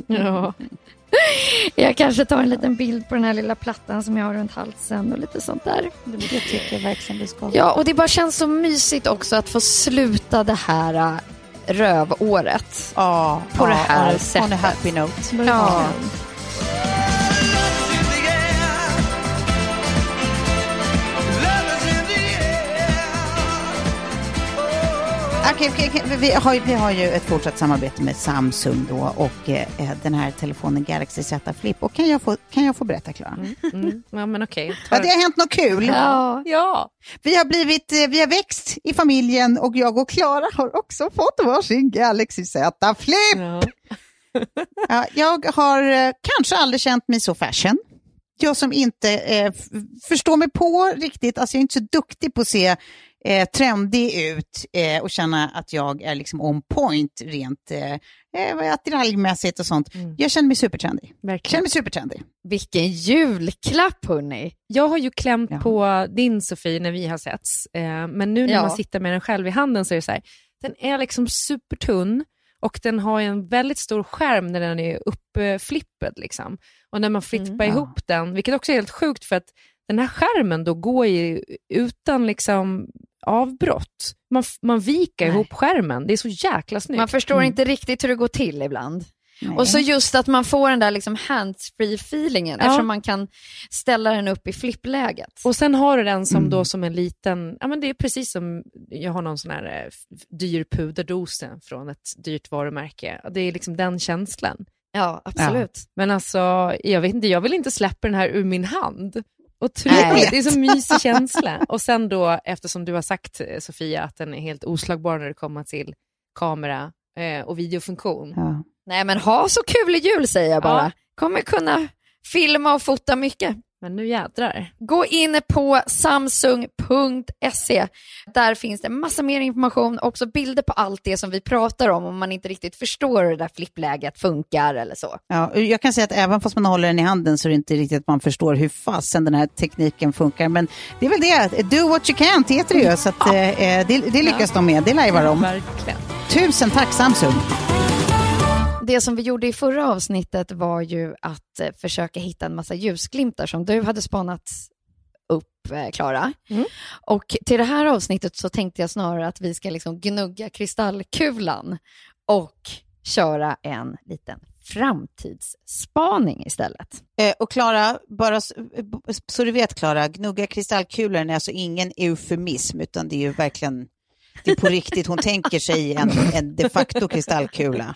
Ja. Jag kanske tar en liten bild på den här lilla plattan som jag har runt halsen och lite sånt där. Det tycker jag verkligen du ska. Ja, och det bara känns så mysigt också att få sluta det här äh, rövåret. Ja, På ja, det här ja, On a sättet. happy note. Ja. Okej, okej, okej. Vi, har, ju- vi har ju ett fortsatt samarbete med Samsung då och eh, den här telefonen Galaxy Z Flip. Och kan jag få, kan jag få berätta, Klara? Mm. Ja, men okej. Ja, det har hänt något kul. Ja. Ja. Vi har blivit, eh, vi har växt i familjen och jag och Klara har också fått varsin Galaxy Z Flip. Ja. Ja, jag har eh, kanske aldrig känt mig så fashion. Jag som inte eh, förstår mig på riktigt, alltså jag är inte så duktig på att se eh, trendig ut eh, och känna att jag är liksom on point rent eh, eh, attiraljemässigt och sånt. Mm. Jag känner mig supertrendig. Verkligen. känner mig supertrendig. Vilken julklapp hörni. Jag har ju klämt Ja. på din Sofie när vi har setts, eh, men nu när Ja. man sitter med den själv i handen så är det så här, den är liksom supertunn och den har en väldigt stor skärm när den är uppflippad. Liksom. Och när man flippar Mm, ja. ihop den, vilket också är helt sjukt för att den här skärmen då går ju utan liksom avbrott. Man, man viker Nej. ihop skärmen, det är så jäkla snyggt. Man förstår inte riktigt hur det går till ibland. Nej. Och så just att man får den där liksom hands-free feelingen Ja. eftersom man kan ställa den upp i flippläget. Och sen har du den som Mm. då som en liten, ja men det är precis som, jag har någon sån här eh, dyr puderdose från ett dyrt varumärke. Det är liksom den känslan. Ja, absolut. Men alltså, jag vet inte, jag vill inte släppa den här ur min hand. Otroligt, det är så mysig känsla. Och sen då, eftersom du har sagt eh, Sofia att den är helt oslagbar när det kommer till kamera eh, och videofunktion. Ja. Nej men ha så kul i jul säger jag bara. Ja. Kommer kunna filma och fota mycket. Men nu jädrar. Gå in på samsung.se. Där finns det massa mer information, också bilder på allt det som vi pratar om om man inte riktigt förstår hur det där flippläget funkar eller så. Ja, och jag kan säga att även fast man håller den i handen så är det inte riktigt att man förstår hur fasen den här tekniken funkar. Men det är väl det, do what you can heter det ju, så att, eh, eh, det, det lyckas de med, det lajvar de. Verkligen. Tusen tack Samsung! Det som vi gjorde i förra avsnittet var ju att eh, försöka hitta en massa ljusglimtar som du hade spanat upp, eh, Klara. Mm. Och till det här avsnittet så tänkte jag snarare att vi ska liksom gnugga kristallkulan och köra en liten framtidsspaning istället. Eh, och Klara, bara så, så du vet Klara, gnugga kristallkulor är alltså ingen eufemism utan det är ju verkligen, det är på riktigt, hon tänker sig en, en de facto kristallkula.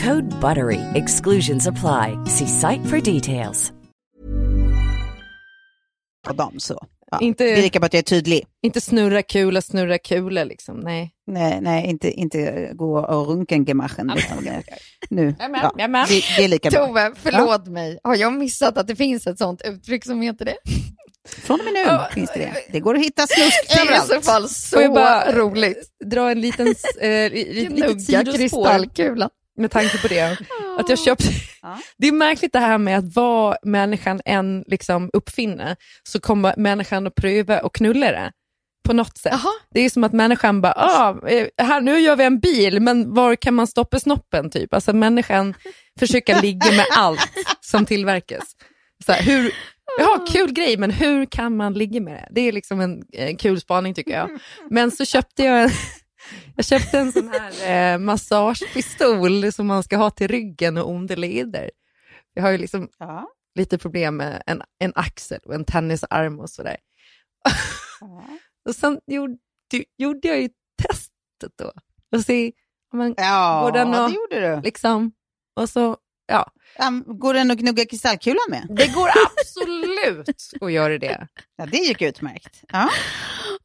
Code BUTTERY. Exclusions apply. See site for details. På dem, så. Ja, Inte- Det är lika bra att jag är tydlig. Inte snurra kula, snurra kula liksom. Nej. Nej, nej inte, inte gå och runken gemachen. Utan, eh, nu, Jajamän, ja, det, det är lika bra. Tove, förlåt mig. Har jag missat att det finns ett sånt uttryck som heter det? Från och med nu Ja. finns det det. Det går att hitta snusk Det är i så fall så bara- roligt. Dra en liten, eh, li- li- litet Gnugga sidospår kristallkulan. Med tanke på det. Att jag köpte... Det är märkligt det här med att vad människan än liksom uppfinner så kommer människan att pröva och knulla det på något sätt. Jaha. Det är som att människan bara, ah, eh, här, nu gör vi en bil, men var kan man stoppa snoppen? Typ. Alltså människan försöker ligga med allt som tillverkas. Så här, hur, ja, kul grej, men hur kan man ligga med det? Det är liksom en, en kul spaning tycker jag. Men så köpte jag en, jag köpte en sån här eh, massagepistol som man ska ha till ryggen och onda leder. Jag har ju liksom Ja. lite problem med en, en axel och en tennisarm och sådär. Ja. Och sen gjorde, gjorde jag ju testet då. Och se, men, Ja, Går den att- det gjorde du. liksom, och så, ja. Um, går den att gnugga kristallkulan med? Det går absolut att göra det. Ja, det gick utmärkt. Ja.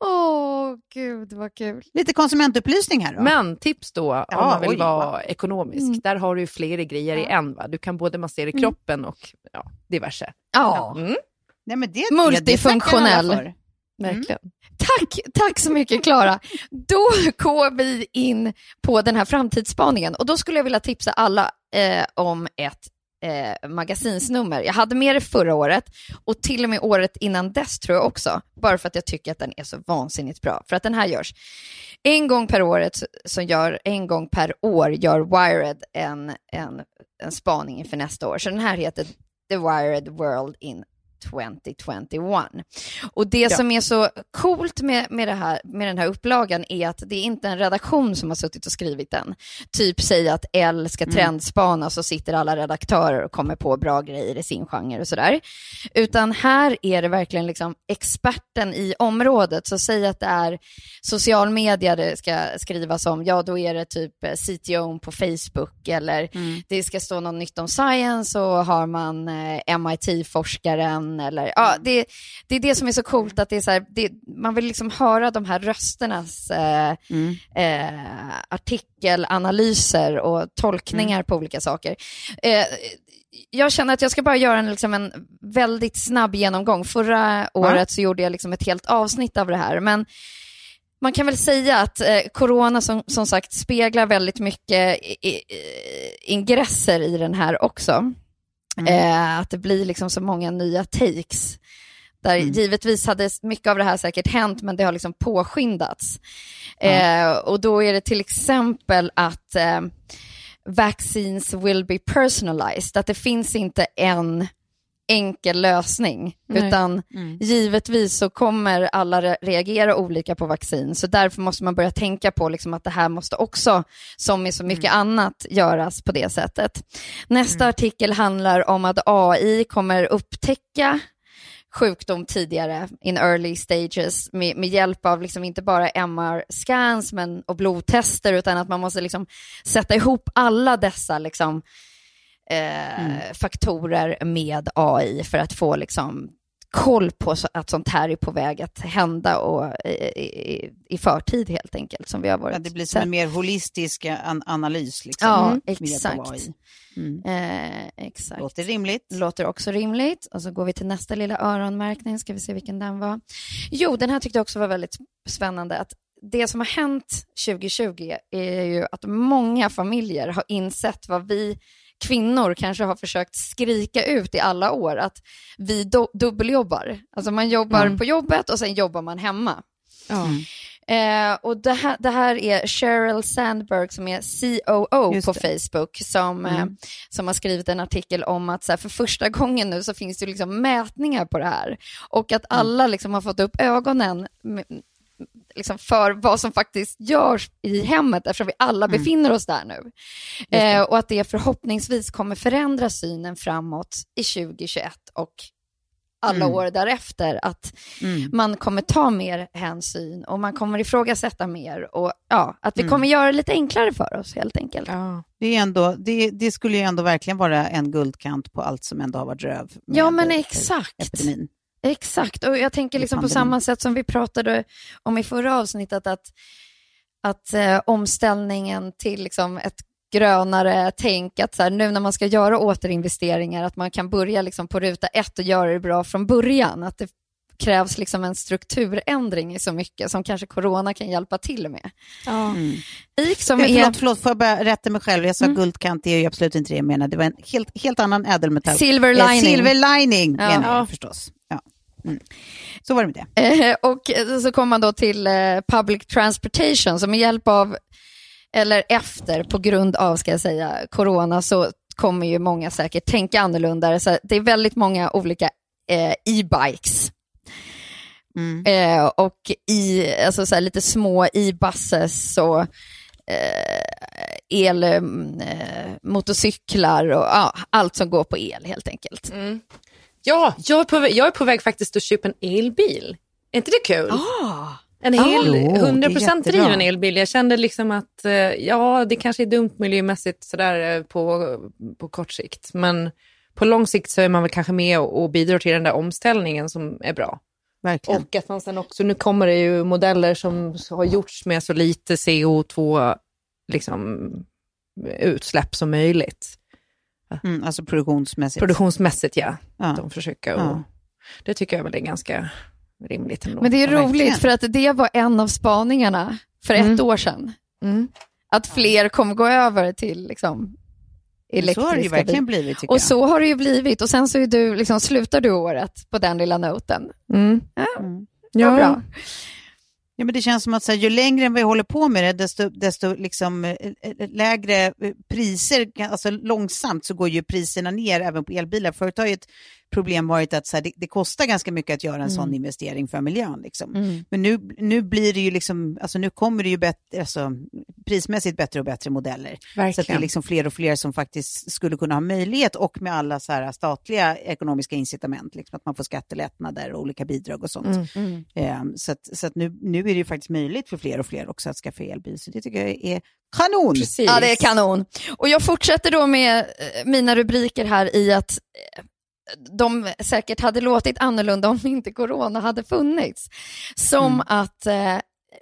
Åh, gud vad kul. Lite konsumentupplysning här då. Men tips då, om Ja, man vill oj, vara wow. ekonomisk, Mm. där har du ju flera grejer i en. Va? Du kan både massera kroppen och ja, diverse. Ja, Mm, Nej, men det, Multifunktionell. Det, verkligen. tack, tack så mycket Klara. Då går vi in på den här framtidsspaningen och då skulle jag vilja tipsa alla eh, om ett eh, magasinsnummer. Jag hade med det förra året och till och med året innan dess tror jag också, bara för att jag tycker att den är så vansinnigt bra. För att den här görs en gång per året, så- gör, en gång per år gör Wired en, en, en spaning inför nästa år. Så den här heter The Wired World in 2021. Och det som är så coolt med, med, det här, med den här upplagan är att det är inte en redaktion som har suttit och skrivit den. Typ säga att L ska trendspana så sitter alla redaktörer och kommer på bra grejer i sin genre och sådär. Utan här är det verkligen liksom experten i området. Så säg att det är social media det ska skrivas om, ja då är det typ CTO på Facebook eller det ska stå något nytt om science och har man eh, MIT-forskaren eller ja, det, det är det som är så coolt att det är så här, det, man vill liksom höra de här rösternas eh, Mm. eh, artikelanalyser och tolkningar på olika saker. Eh, jag känner att jag ska bara göra en, liksom en väldigt snabb genomgång. Förra året så gjorde jag liksom ett helt avsnitt av det här, men man kan väl säga att eh, corona som, som sagt speglar väldigt mycket i, i, ingresser i den här också. Eh, att det blir liksom så många nya takes. Där givetvis hade mycket av det här säkert hänt, men det har liksom påskyndats. Eh, och då är det till exempel att eh, vaccines will be personalized, att det finns inte en enkel lösning, Nej. utan givetvis så kommer alla re- reagera olika på vaccin, så därför måste man börja tänka på liksom att det här måste också, som i så mycket annat, göras på det sättet. Nästa artikel handlar om att AI kommer upptäcka sjukdom tidigare, in early stages, med, med hjälp av liksom inte bara MR-scans men, och blodtester, utan att man måste liksom sätta ihop alla dessa liksom, eh, faktorer med AI för att få liksom, koll på att sånt här är på väg att hända och i, i, i förtid helt enkelt, som vi har varit Ja, det blir som en mer holistisk an- analys. Liksom, Ja, exakt. Mm. Eh, exakt. Låter rimligt. Låter också rimligt. Och så går vi till nästa lilla öronmärkning, ska vi se vilken den var. Jo, den här tyckte jag också var väldigt spännande. Att det som har hänt 2020 är ju att många familjer har insett vad vi kvinnor kanske har försökt skrika ut i alla år, att vi do- dubbeljobbar. Alltså man jobbar Mm. på jobbet och sen jobbar man hemma. Ja. Eh, och det här, det här är Sheryl Sandberg som är COO Just på det. Facebook som, eh, som har skrivit en artikel om att så här, för första gången nu så finns det liksom mätningar på det här. Och att alla liksom har fått upp ögonen med, liksom för vad som faktiskt görs i hemmet eftersom vi alla befinner oss där nu. Eh, och att det förhoppningsvis kommer förändra synen framåt i 2021 och alla Mm. år därefter. Att Mm. man kommer ta mer hänsyn och man kommer ifrågasätta mer och ja, att vi Mm. kommer göra det lite enklare för oss helt enkelt. Ja. Det, är ändå, det, det skulle ju ändå verkligen vara en guldkant på allt som ändå har varit röv. med, Ja, men exakt. Epidemin. Exakt, och jag tänker liksom på samma sätt som vi pratade om i förra avsnittet, att, att eh, omställningen till liksom ett grönare tänk, att så här, nu när man ska göra återinvesteringar, att man kan börja liksom på ruta ett och göra det bra från början. Att det krävs liksom en strukturändring i så mycket som kanske corona kan hjälpa till med. Ja. Lik som Ja, är förlåt, förlåt, får jag bara rätta mig själv? Jag sa guldkant, det är ju absolut inte det jag menar. Det var en helt, helt annan ädelmetall. Silver Eh, lining. silver lining Ja. menar jag Ja. förstås. Mm. Så var det med det. Eh, och så kommer man då till eh, public transportation som med hjälp av, eller efter, på grund av, ska jag säga, corona så kommer ju många säkert tänka annorlunda. Så det är väldigt många olika eh, e-bikes. Mm. Eh, och i, alltså så här, lite små e-buses och eh, elmotorcyklar och ja, allt som går på el helt enkelt. Ja, jag är, på, väg- jag är på väg faktiskt att köpa en elbil. Är inte det kul? En hel är 100% jättebra. driven elbil. Jag kände liksom att eh, ja, det kanske är dumt miljömässigt sådär eh, på, på kort sikt. Men på lång sikt så är man väl kanske med och, och bidrar till den där omställningen som är bra. Verkligen. Och att man sen också, nu kommer det ju modeller som har gjorts med så lite CO2 liksom, utsläpp som möjligt. Mm, alltså produktionsmässigt. Produktionsmässigt ja. Ja. De försöker Ja. och, Det tycker jag väl är ganska rimligt ändå. Men det är Ja, roligt för att det var en av spaningarna för ett Mm. år sedan. Mm. Att fler kommer gå över till liksom, Men Så har det ju elektriska verkligen blivit tycker Och så har det ju blivit. Och sen så är du, liksom, slutar du året på den lilla noten. Mm. Ja, jag. Mm. ja. bra. Ja, men det känns som att så här, ju längre vi håller på med det, desto, desto liksom, eh, eh, eh, lägre priser, alltså långsamt så går ju priserna ner även på elbilar. Förut har ju ett problem varit att så här, det, det kostar ganska mycket att göra en sån investering för miljön. Liksom. Mm. Men nu, nu blir det ju liksom, alltså nu kommer det ju bättre, alltså, prismässigt bättre och bättre modeller. Så att det är Verkligen. liksom fler och fler som faktiskt skulle kunna ha möjlighet och med alla så här statliga ekonomiska incitament, liksom att man får skattelättnader och olika bidrag och sånt. Mm. Eh, så att, så att nu, nu är det ju faktiskt möjligt för fler och fler också att skaffa elbil, så det tycker jag är kanon. Precis. Ja, det är kanon. Och jag fortsätter då med eh, mina rubriker här i att eh, de säkert hade låtit annorlunda om inte corona hade funnits. Som att eh,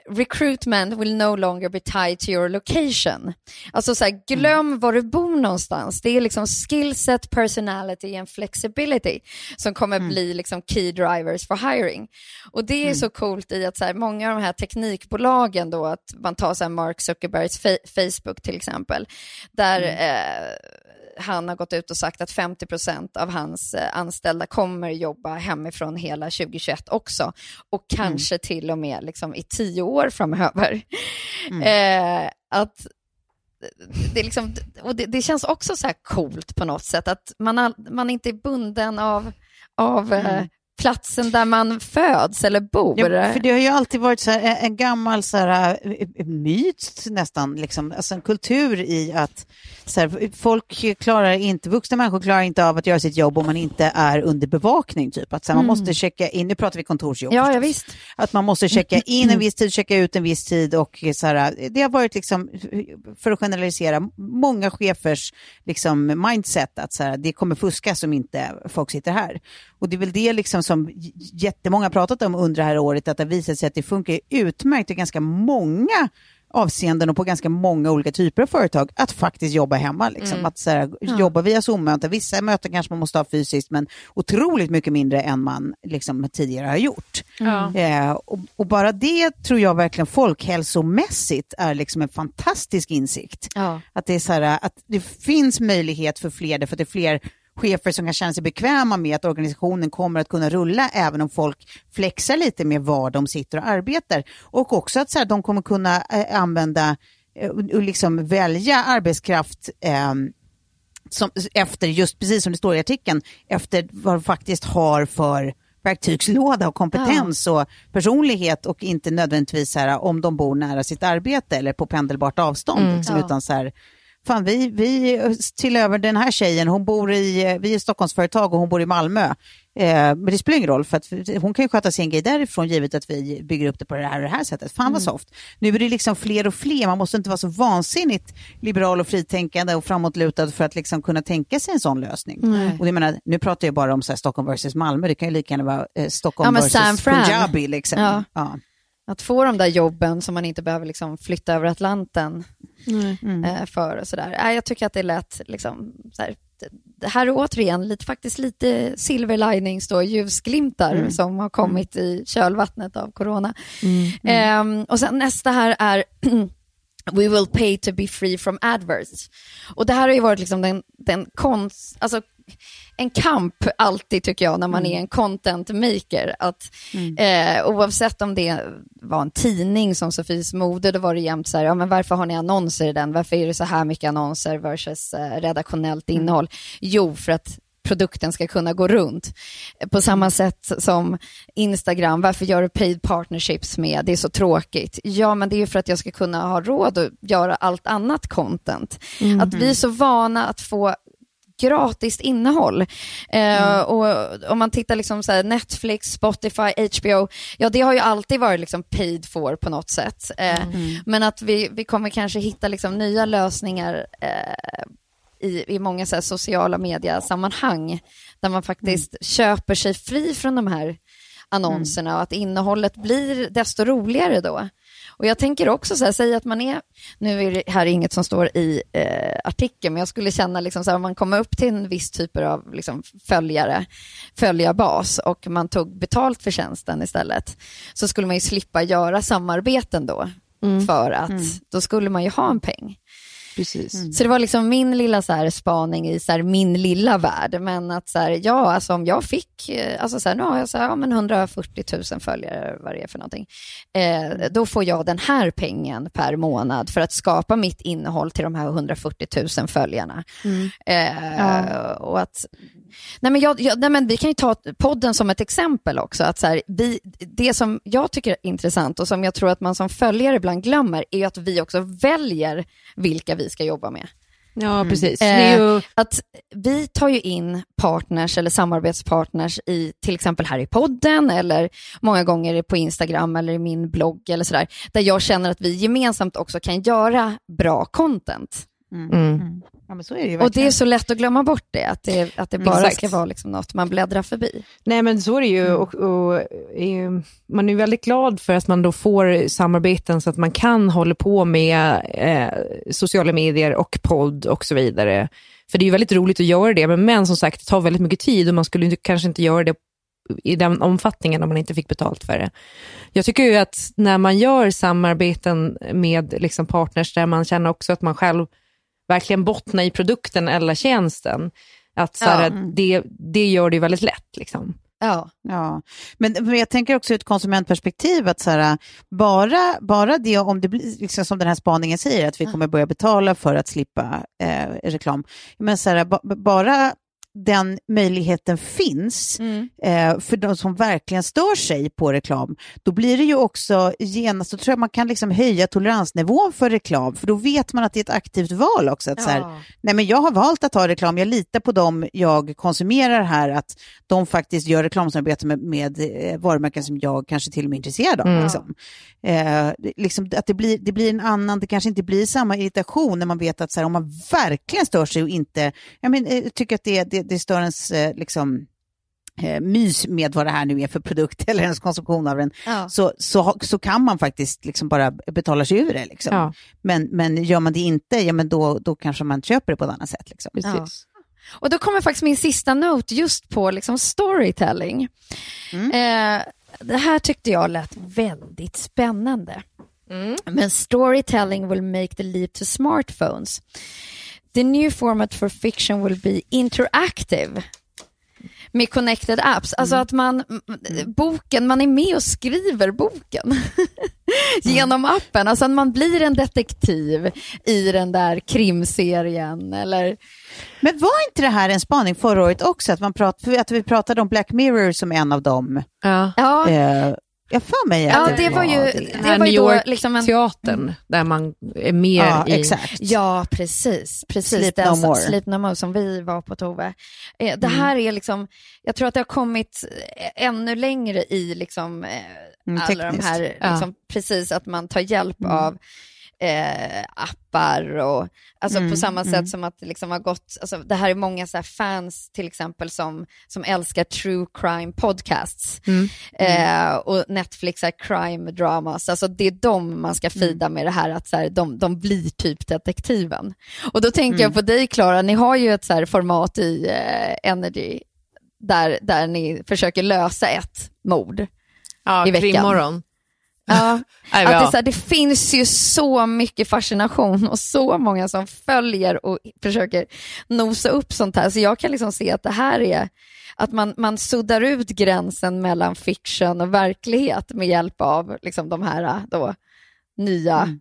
recruitment will no longer be tied to your location. Alltså så här, glöm var du bor någonstans. Det är liksom skillset, personality and flexibility som kommer bli liksom key drivers for hiring. Och det är så coolt i att så här, många av de här teknikbolagen då, att man tar så här Mark Zuckerbergs fa- Facebook till exempel, där eh, han har gått ut och sagt att 50% av hans eh, anställda kommer jobba hemifrån hela 2021 också. Och kanske till och med liksom i tio år framöver. Eh, att det, liksom, och det, det känns också så här coolt på något sätt, att man, all, man inte är bunden av, av eh, platsen där man föds eller bor. Ja, för det har ju alltid varit så här, en- gammal så här, eh, myt nästan, liksom, alltså en kultur i att så här, folk klarar inte, vuxna människor klarar inte av att göra sitt jobb om man inte är under bevakning. Typ. Att så här, man måste checka in, nu pratar vi kontorsjobb ja, ja, visst. Att man måste checka in en viss tid, checka ut en viss tid och så här, det har varit liksom, för att generalisera, många chefers liksom mindset att så här, det kommer fuska som inte folk sitter här. Och det är väl det liksom som jättemånga pratat om under det här året, att det har visat sig att det funkar utmärkt i ganska många avseenden och på ganska många olika typer av företag att faktiskt jobba hemma. Liksom. Att så här, jobba via Zoom-möten. Vissa möten kanske man måste ha fysiskt men otroligt mycket mindre än man liksom, tidigare har gjort. Ja. Eh, och, och bara det tror jag verkligen folkhälsomässigt är liksom en fantastisk insikt. Ja. Att det, är så här, att det finns möjlighet för fler, därför att det är fler chefer som kan känna sig bekväma med att organisationen kommer att kunna rulla även om folk flexar lite med var de sitter och arbetar. Och också att så här, de kommer kunna eh, använda eh, och liksom välja arbetskraft eh, som, efter, just precis som det står i artikeln, efter vad de faktiskt har för verktygslåda och kompetens och personlighet och inte nödvändigtvis här, om de bor nära sitt arbete eller på pendelbart avstånd. liksom, Ja. Utan så här, fan vi, vi till över den här tjejen, hon bor i, vi är Stockholmsföretag och hon bor i Malmö. Eh, men det spelar ingen roll, för att hon kan ju sköta sin grej därifrån, givet att vi bygger upp det på det här och det här sättet. Fan vad soft. Nu är det liksom fler och fler, man måste inte vara så vansinnigt liberal och fritänkande och framåtlutad för att liksom kunna tänka sig en sån lösning. Och jag menar, nu pratar jag bara om så Stockholm versus Malmö, det kan ju lika gärna vara eh, Stockholm Ja, versus. Punjabi. Liksom. Ja. Ja. Att få de där jobben som man inte behöver liksom flytta över Atlanten eh, för och sådär. Nej, jag tycker att det lät liksom så här, det här är återigen lite, faktiskt lite silver linings då, ljusglimtar som har kommit i kölvattnet av corona. Ehm, och sen nästa här är We will pay to be free from adverts. Och det här har ju varit liksom den, den konst, alltså en kamp alltid tycker jag när man är en content maker. Att, eh, oavsett om det var en tidning som Sofies mode, då var det jämt så här, ja, men varför har ni annonser i den? Varför är det så här mycket annonser versus eh, redaktionellt innehåll? Jo, för att produkten ska kunna gå runt. På samma sätt som Instagram, varför gör du paid partnerships med? Det är så tråkigt. Ja, men det är ju för att jag ska kunna ha råd att göra allt annat content. Att vi är så vana att få gratis innehåll. Eh, och om man tittar liksom så Netflix, Spotify, HBO, ja det har ju alltid varit liksom paid for på något sätt. Eh, Men att vi, vi kommer kanske hitta liksom nya lösningar eh, i, i många så sociala mediesammanhang där man faktiskt köper sig fri från de här annonserna och att innehållet blir desto roligare då. Och jag tänker också så här, säg att man är, nu är det här inget som står i eh, artikeln, men jag skulle känna liksom så här, om man kommer upp till en viss typ av liksom, följare, följarbas och man tog betalt för tjänsten istället, så skulle man ju slippa göra samarbeten då, för att då skulle man ju ha en peng. Precis. Så det var liksom min lilla så här spaning i så här min lilla värld. Men att så här, ja, alltså om jag fick, eh, alltså så här, nu har jag så här, ja, men 140 000 följare, vad det är för någonting. Eh, då får jag den här pengen per månad för att skapa mitt innehåll till de här 140 000 följarna. Eh, och att, nej men, jag, jag, nej men vi kan ju ta podden som ett exempel också. Att så här, vi, det som jag tycker är intressant och som jag tror att man som följare ibland glömmer är att vi också väljer vilka vi ska jobba med. Ja, precis. Det är ju... Eh, att vi tar ju in partners eller samarbetspartners i till exempel här i podden eller många gånger på Instagram eller i min blogg eller sådär, där jag känner att vi gemensamt också kan göra bra content. Mm. Ja, men så är det ju Och det är så lätt att glömma bort det, att det, att det bara Exakt. ska vara liksom något man bläddrar förbi. Nej men så är det ju och, och eh, man är väldigt glad för att man då får samarbeten så att man kan hålla på med eh, sociala medier och podd och så vidare. För det är ju väldigt roligt att göra det, men, men som sagt det tar väldigt mycket tid och man skulle inte, kanske inte göra det i den omfattningen om man inte fick betalt för det. Jag tycker ju att när man gör samarbeten med liksom partners där man känner också att man själv verkligen bottnar i produkten eller tjänsten, att så här, Ja. det, det gör det väldigt lätt. Liksom. Ja, Ja, men, men jag tänker också ur ett konsumentperspektiv att så här, bara, bara det om det blir, liksom som den här spaningen säger, att vi kommer börja betala för att slippa eh, reklam. Men så här, ba, bara den möjligheten finns eh, för de som verkligen stör sig på reklam, då blir det ju också genast, då tror jag man kan liksom höja toleransnivån för reklam, för då vet man att det är ett aktivt val också. Att så här, Ja. nej men jag har valt att ha reklam, jag litar på dem jag konsumerar här, att de faktiskt gör reklamsamarbete med, med eh, varumärken som jag kanske till och med är intresserad av. Mm. Liksom. Eh, liksom, att det blir, det blir en annan, det kanske inte blir samma irritation när man vet att så här, om man verkligen stör sig och inte, jag men, eh, tycker att det, det, det stör ens eh, liksom, eh, mys med vad det här nu är för produkt eller ens konsumtion av den, Ja. så, så, så kan man faktiskt liksom bara betala sig ur det. Liksom. Ja. Men, men gör man det inte, ja, men då, då kanske man köper det på ett annat sätt. Liksom. Precis. Och då kommer faktiskt min sista note just på liksom storytelling. Eh, det här tyckte jag lät väldigt spännande. Men storytelling will make the leap to smartphones. The new format for fiction will be interactive med connected apps. Alltså att man, m- boken, man är med och skriver boken genom appen. Alltså att man blir en detektiv i den där krimserien eller Men var inte det här en spaning förra året också? Att, man prat, att vi pratade om Black Mirror som en av dem. Ja, Eh, Jag för mig Ja, att det var ju, det. Det här var New ju då York liksom en... teatern där man är mer Ja, i... exakt. Ja, precis. precis. Sleep Den No som- More. Sleep No More som vi var på Tove. Eh, det Mm. här är liksom, jag tror att det har kommit eh, ännu längre i liksom, eh, Mm, alla de tekniskt. här, Ja. liksom, precis att man tar hjälp Mm. av eh, appar och alltså Mm, på samma mm. sätt som att det liksom har gått, alltså det här är många så fans till exempel som, som älskar true crime podcasts Mm. eh, och Netflix är crime dramas, alltså det är de man ska Mm. fida med det här att så här, de, de blir typ detektiven. Och då tänker Mm. jag på dig Klara, ni har ju ett så format i eh, Energy där, där ni försöker lösa ett mord. Ja, i veckan. krimmorgon. Ja, att det, så här, det finns ju så mycket fascination och så många som följer och försöker nosa upp sånt här. Så jag kan liksom se att det här är att man, man suddar ut gränsen mellan fiction och verklighet med hjälp av liksom, de här då, nya Mm.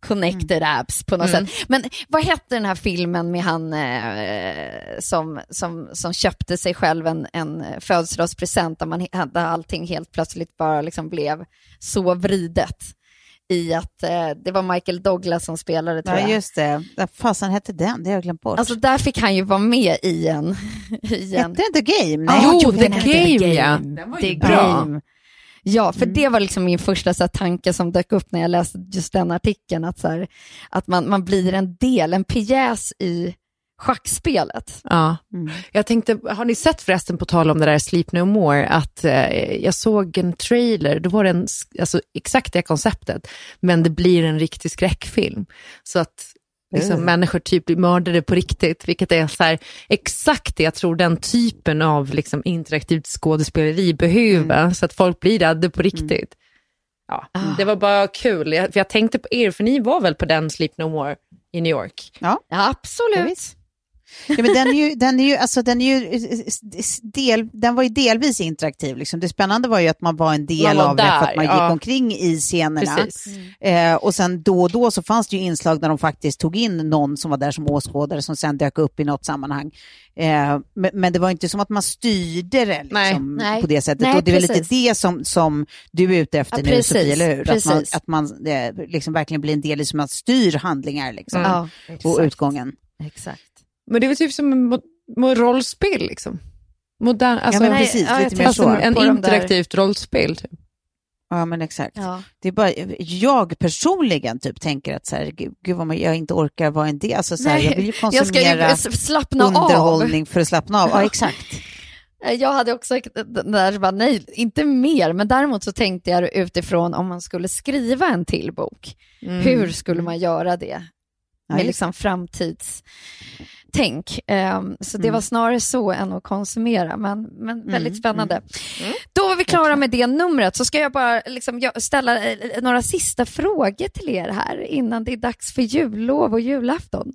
Connected apps på något Mm. sätt. Men vad hette den här filmen med han eh, som, som, som köpte sig själv en, en födelsedagspresent där, man, där allting helt plötsligt bara liksom blev så vridet i att eh, det var Michael Douglas som spelade tror Ja, jag. just det. Vad fasen hette den? Det har jag glömt bort. Alltså där fick han ju vara med i en... I en hette den The Game? Nej. Ja, Jo, den The hette Game, ja. Game. Den var The ju bra. Game. Ja, för det var liksom min första så här, tanke som dök upp när jag läste just den artikeln, att, så här, att man, man blir en del, en pjäs i schackspelet. Ja. Mm. Jag tänkte, har ni sett förresten, på tal om det där Sleep No More, att eh, jag såg en trailer, då var det en, alltså, exakt det konceptet, men det blir en riktig skräckfilm. Så att liksom, Mm. människor typ blir mördade på riktigt, vilket är så här, exakt det jag tror den typen av liksom, interaktivt skådespeleri behöver, så att folk blir rädda på riktigt. Ja, Det var bara kul, jag, för jag tänkte på er, för ni var väl på den Sleep No More i New York? Ja, absolut. Ja, visst. Ja, men den, är ju, den, är ju, alltså, den, är ju, del, den var ju delvis interaktiv. Liksom. Det spännande var ju att man var en del var av det för där, att man gick ja. omkring i scenerna. Precis. Eh, och sen då och då så fanns det ju inslag där de faktiskt tog in någon som var där som åskådare som sen dök upp i något sammanhang. Eh, men, men det var inte som att man styrde det liksom, Nej. på det sättet. Nej, och det är väl lite det som, som du är ute efter Ja, nu, precis, Sofie, eller hur? Att man, att man eh, liksom verkligen blir en del i som man styr handlingar liksom, Ja, och exakt. utgången. Exakt. Men det är väl typ som en mo- rollspel liksom. Modern, alltså, ja, men nej, precis, ja, lite mer så. alltså en på de där- interaktivt rollspel. Typ. Ja, men exakt. Ja. Det är bara, jag personligen typ tänker att så här, gud, vad man, jag inte orkar vara en del. Alltså, så här, jag vill ju jag ska konsumera ju slappna av. underhållning för att slappna av. Ja, exakt. Jag hade också den där, bara, nej, inte mer, men däremot så tänkte jag utifrån om man skulle skriva en till bok. Hur skulle man göra det? Med liksom framtidstänk. Ehm, så det Mm. var snarare så än att konsumera, men, men väldigt Mm, spännande. Då var vi klara med det numret, så ska jag bara liksom ställa eh, några sista frågor till er här innan det är dags för jullov och julafton.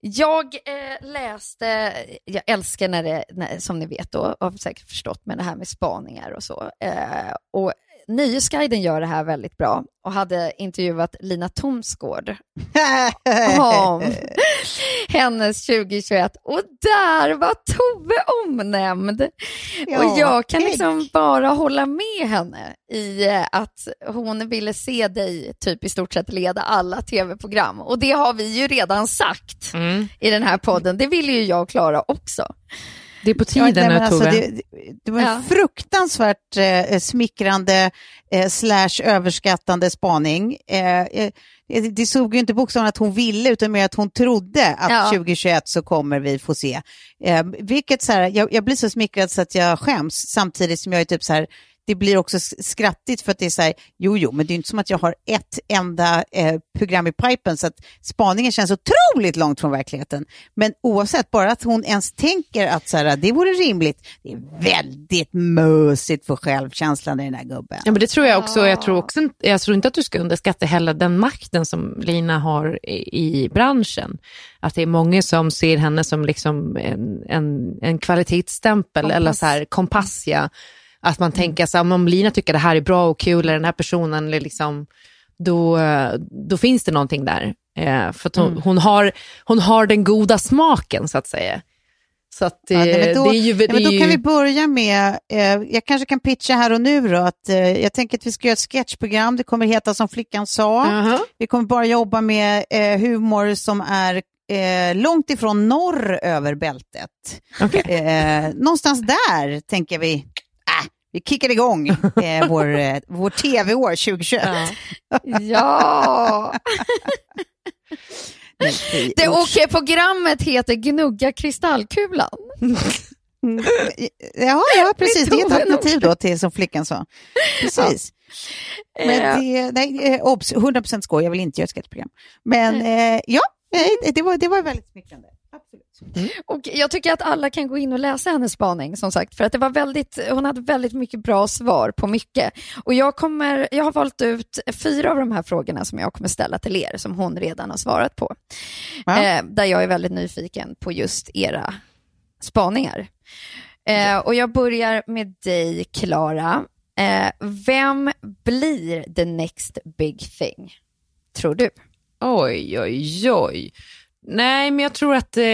Jag eh, läste, jag älskar när det, när, som ni vet då, har säkert förstått med det här med spaningar och så. Eh, och Nöjesguiden gör det här väldigt bra och hade intervjuat Lina Thomsgård om hennes 2021 och där var Tove omnämnd. Ja, och jag kan ägg. liksom bara hålla med henne i eh, att hon ville se dig typ i stort sett leda alla tv-program. Och det har vi ju redan sagt i den här podden. Det vill ju jag och Klara också. Det är på Ja, tiden nej, nu, men alltså, Tove. det, det var en Ja. fruktansvärt eh, smickrande eh, slash överskattande spaning. Eh, eh, det- det såg ju inte bokstavligen att hon ville, utan mer att hon trodde att Ja. 2021 så kommer vi få se. Eh, vilket så här, jag, jag blir så smickrad så att jag skäms, samtidigt som jag är typ så här, det blir också skrattigt för att det är så här, jo, jo, men det är inte som att jag har ett enda eh, program i pipen, så att spaningen känns otroligt långt från verkligheten. Men oavsett, bara att hon ens tänker att så här, det vore rimligt, det är väldigt mösigt för självkänslan i den här gubben. Ja, men det tror jag också. Jag tror, också, jag tror inte att du ska underskatta heller den makten som Lina har i, i branschen. Att det är många som ser henne som liksom en, en, en kvalitetsstämpel Kompass. eller så här kompass. Ja. Att man tänker så här, om Lina tycker det här är bra och kul, eller den här personen, eller liksom, då, då finns det någonting där. Eh, för hon, hon, har, hon har den goda smaken så att säga. Så att, eh, Ja, nej, men då, det är ju... nej, det men är då kan vi börja med, eh, jag kanske kan pitcha här och nu då, att eh, jag tänker att vi ska göra ett sketchprogram, det kommer heta som flickan sa. Aha. Vi kommer bara jobba med eh, humor som är eh, långt ifrån norr över bältet. Okej. Eh, någonstans där tänker vi, äh, vi kickar igång eh, vår, eh, vår tv-år 2021. Ja! Nej, fy, Det, usch. och programmet heter Gnugga kristallkulan. Mm, Ja, ja, precis. Det är ett alternativ då till som flickan sa. Precis. Men Eh, det, nej, eh, obs, 100% skoj, jag vill inte göra ett sketchprogram. Men eh, ja, det var, det var väldigt smickrande. Absolut. Och jag tycker att alla kan gå in och läsa hennes spaning, som sagt, för att det var väldigt, hon hade väldigt mycket bra svar på mycket. Och jag, kommer, jag har valt ut fyra av de här frågorna som jag kommer ställa till er, som hon redan har svarat på. Ja. Eh, där jag är väldigt nyfiken på just era spaningar. Eh, och jag börjar med dig, Klara. Eh, vem blir the next big thing, tror du? Oj, oj, oj. Nej, men jag tror att eh,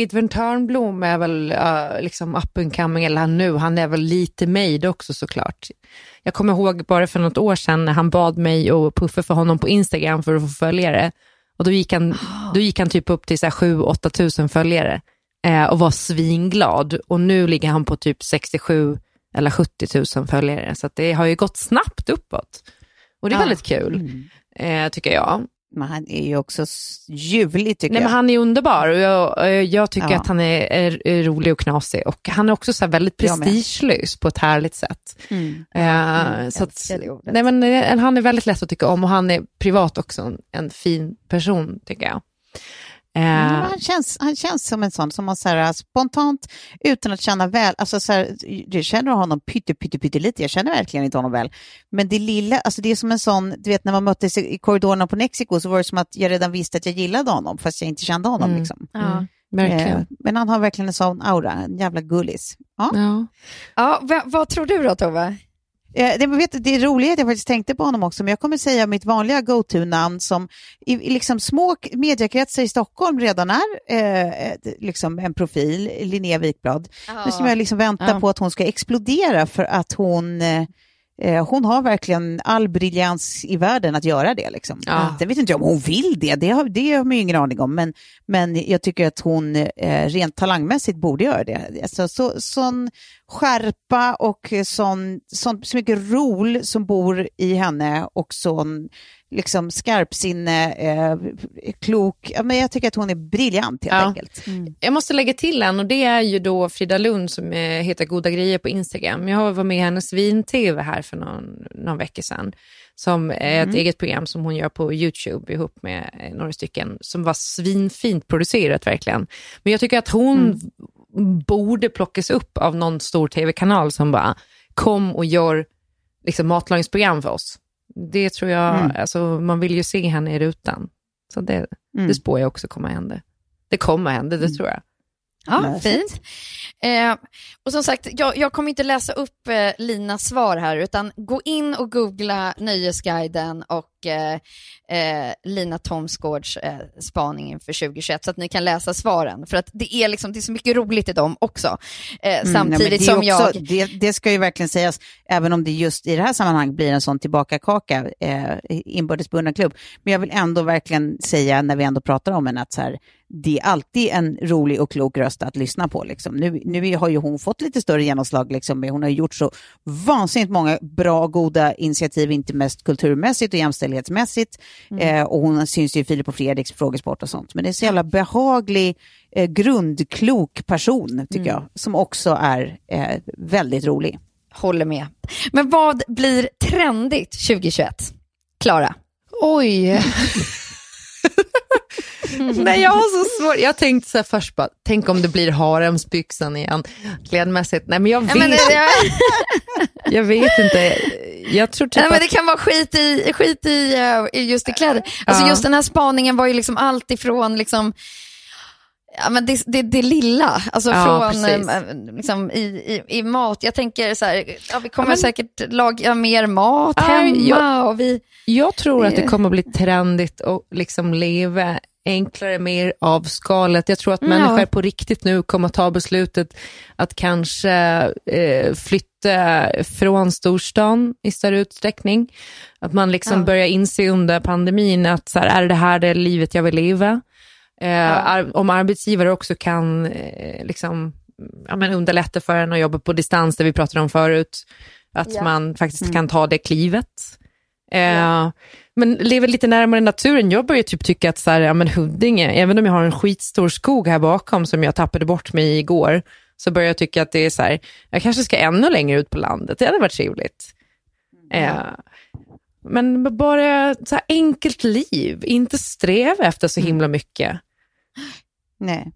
Edvin Törnblom är väl uh, liksom up and coming, eller han nu, han är väl lite made också såklart. Jag kommer ihåg bara för något år sedan när han bad mig och puffa för honom på Instagram för att få följare. Och då gick han, då gick han typ upp till 7-8 tusen följare eh, och var svinglad. Och nu ligger han på typ 67 eller 70 000 följare. Så det har ju gått snabbt uppåt. Och det är Ja. väldigt kul, eh, tycker jag. Men han är ju också ljuvlig tycker Nej, jag. men han är underbar och jag, jag tycker Ja. att han är, är, är rolig och knasig och han är också så väldigt prestigelös på ett härligt sätt. Mm. Eh, så att, nej, men, eh, han är väldigt lätt att tycka om och han är privat också en, en fin person tycker jag. Eh, men han, känns, han känns som en sån som man så här, spontant, utan att känna väl, alltså så här, jag känner honom pytte, pytte, pytte lite, jag känner verkligen inte honom väl. Men det lilla, alltså det är som en sån, du vet när man möttes i i korridorerna på Mexiko så var det som att jag redan visste att jag gillade honom, fast jag inte kände honom. Mm. Liksom. Ja. verkligen. Eh, men han har verkligen en sån aura, en jävla gullis. Ja. Ja. Ja, va, vad tror du då, Tove? Eh, det, vet, det är roligt att jag faktiskt tänkte på honom också, men jag kommer säga mitt vanliga go-to-namn som i, liksom små mediekretsar i Stockholm redan är eh, liksom en profil, Linnea Wikblad. Men som jag liksom väntar Ja. på att hon ska explodera för att hon, eh, eh, hon har verkligen all briljans i världen att göra det. Liksom. Ja. Sen vet inte jag om hon vill det, det har, det har man ju ingen aning om, men, men jag tycker att hon eh, rent talangmässigt borde göra det. Alltså, så, sån skärpa och sån, sån, så mycket rol som bor i henne och sån liksom skarpsinne, eh, klok. Ja, men jag tycker att hon är briljant helt Ja. enkelt. Jag måste lägga till en och det är ju då Frida Lund som eh, heter Goda grejer på Instagram. Jag var med i hennes vin-tv här för någon, någon vecka sedan. Som är ett eget program som hon gör på YouTube ihop med eh, några stycken. Som var svinfint producerat verkligen. Men jag tycker att hon borde plockas upp av någon stor tv-kanal som bara kom och gör liksom, matlagningsprogram för oss. Det tror jag, Mm. alltså, man vill ju se henne i rutan. Så det, Mm. det spår jag också kommer hända. Det kommer hända, det tror jag. Ja, Nej, fint. Eh, och som sagt, jag, jag kommer inte läsa upp eh, Linas svar här, utan gå in och googla Nöjesguiden och eh, eh, Lina Thomsgårds eh, spaning inför 2021, så att ni kan läsa svaren. För att det är, liksom, det är så mycket roligt i dem också. Eh, Mm, nej, samtidigt är som också, jag... Det, det ska ju verkligen sägas, även om det just i det här sammanhanget blir en sån tillbakakaka, eh, inbördes klubb. Men jag vill ändå verkligen säga, när vi ändå pratar om henne, att så här, det är alltid en rolig och klok röst att lyssna på. Liksom. Nu, nu har ju hon fått lite större genomslag, liksom. hon har gjort så vansinnigt många bra, goda initiativ, inte mest kulturmässigt och jämställdhetsmässigt. Eh, och hon syns ju i Filip och Fredriks frågesport och sånt. Men det är så jävla behaglig, eh, grundklok person, tycker jag, som också är eh, väldigt rolig. Håller med. Men vad blir trendigt 2021? Klara? Oj. Nej, jag har så svårt. Jag tänkte så här först bara, tänk om det blir haremsbyxan igen, klädmässigt. Nej, men jag vet, men, jag vet inte. Jag tror typ Nej, men att... det kan vara skit i, skit i eh, i just i kläder. Alltså Ja. just den här spaningen var ju liksom allt ifrån liksom, ja, men det, det, det lilla, alltså Ja, från eh, liksom, i, i, i mat. Jag tänker så här, ja, vi kommer Ja, men- säkert laga mer mat hemma jag- och vi, Jag tror att det Det- kommer bli trendigt att liksom leva enklare, mer avskalat. Jag tror att Ja. människor på riktigt nu kommer att ta beslutet att kanske eh, flytta från storstan i större utsträckning. Att man liksom Ja. börjar inse under pandemin att så här, är det här det livet jag vill leva? Eh, ar- om arbetsgivare också kan eh, liksom, ja, men underlätta för en att jobba på distans, det vi pratade om förut, att Ja. man faktiskt kan ta det klivet. Eh, Men lever lite närmare naturen. Jag börjar typ tycka att så här, ja, men Huddinge, även om jag har en skitstor skog här bakom som jag tappade bort mig igår, så börjar jag tycka att det är så här, jag kanske ska ännu längre ut på landet. Det hade varit trevligt. Eh, men bara så här enkelt liv, inte sträva efter så himla mycket.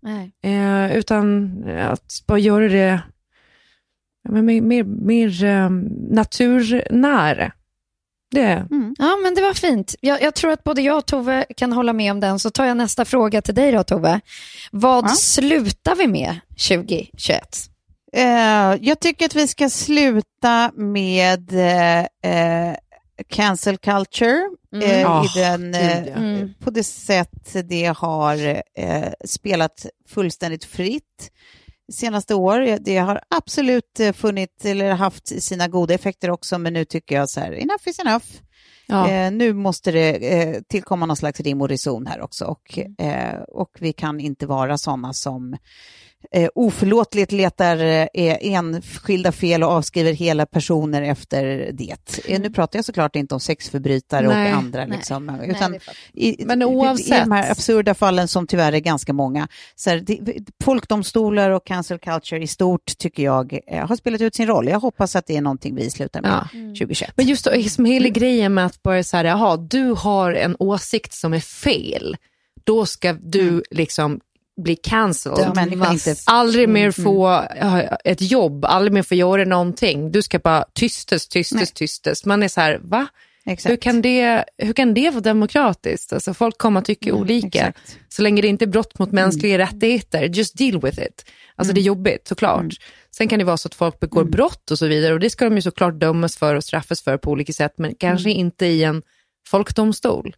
Nej. Eh, utan att bara göra det men mer, mer, mer eh, naturnära. Det, Ja, men det var fint. Jag, jag tror att både jag och Tove kan hålla med om den. Så tar jag nästa fråga till dig då, Tove. Vad Ja. slutar vi med 2021? Eh, jag tycker att vi ska sluta med eh, eh, cancel culture Mm. eh, i den, eh. Mm. på det sätt det har eh, spelat fullständigt fritt senaste år. Det har absolut eh, funnit eller haft sina goda effekter också, men nu tycker jag så här, enough is enough. ja. Eh, nu måste det eh, tillkomma någon slags rim och reson här också och, eh, och vi kan inte vara sådana som eh, oförlåtligt letar eh, enskilda fel och avskriver hela personer efter det. Eh, nu pratar jag såklart inte om sexförbrytare Nej, och andra, nej, liksom, nej, utan i, Men i, i oavsett- de här absurda fallen som tyvärr är ganska många. Så här, det, folkdomstolar och cancel culture i stort tycker jag eh, har spelat ut sin roll. Jag hoppas att det är någonting vi slutar med Ja. 2021. Men just som hela grejen med att bara så här, jaha, du har en åsikt som är fel, då ska du liksom bli cancelled. Aldrig mer få ja, ett jobb, aldrig mer få göra någonting. Du ska bara tystes, Nej. tystes. Man är så här, va? Exakt. Hur kan, det, hur kan det vara demokratiskt? Alltså, folk kommer att tycka olika. Mm, exakt. Så länge det inte är brott mot mänskliga rättigheter, just deal with it. Alltså Mm. det är jobbigt såklart. Sen kan det vara så att folk begår brott och så vidare och det ska de ju såklart dömas för och straffas för på olika sätt, men kanske inte i en folkdomstol.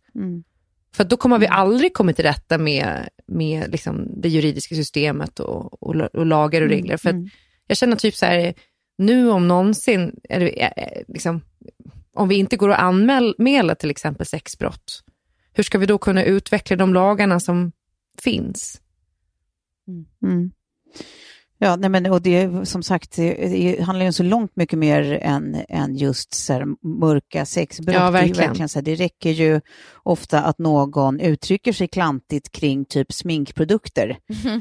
Mm. För då kommer vi aldrig komma till rätta med, med liksom det juridiska systemet och, och, och lagar och regler. För att jag känner typ så här, nu om någonsin, är det, är- liksom, om vi inte går att anmäla till exempel sexbrott, hur ska vi då kunna utveckla de lagarna som finns? Mm. Ja, nej men, och det som sagt, det, det handlar ju så långt mycket mer än, än just så här, mörka sexbrott. Ja, Det, är ju verkligen. verkligen så här, det räcker ju ofta att någon uttrycker sig klantigt kring typ sminkprodukter.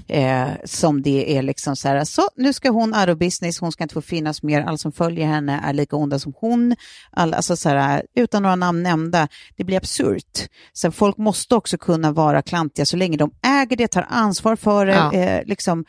Eh, som det är liksom så här, så nu ska hon out of business, hon ska inte få finnas mer, alla som följer henne är lika onda som hon. All, alltså så här, utan några namn nämnda, det blir absurt. Så folk måste också kunna vara klantiga så länge de äger det, tar ansvar för det, Ja. eh, liksom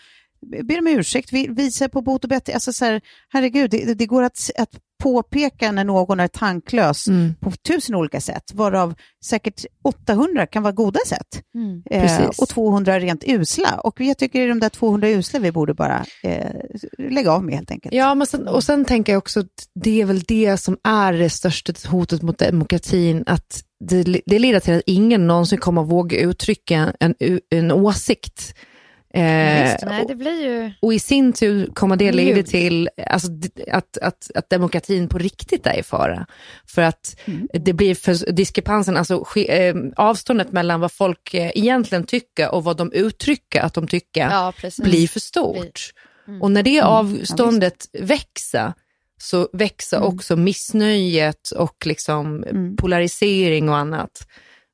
ber om ursäkt, vi- visa på bot och bättre. Alltså så här, herregud, det, det går att, att påpeka när någon är tanklös Mm. på tusen olika sätt, varav säkert 800 kan vara goda sätt. Eh, Precis. och 200 rent usla. Och jag tycker det är de där 200 usla vi borde bara eh, lägga av med helt enkelt. Ja, men sen, och sen tänker jag också att det är väl det som är det största hotet mot demokratin, att det, det leder till att ingen någonsin kommer att våga uttrycka en, en åsikt. Eh, Visst, nej, det blir ju... och i sin tur kommer det leda till alltså, att, att, att demokratin på riktigt är i fara. För att det blir för diskrepansen, alltså eh, avståndet mellan vad folk eh, egentligen tycker och vad de uttrycker att de tycker Ja, blir för stort. Och när det avståndet växer så växer också missnöjet och liksom polarisering och annat.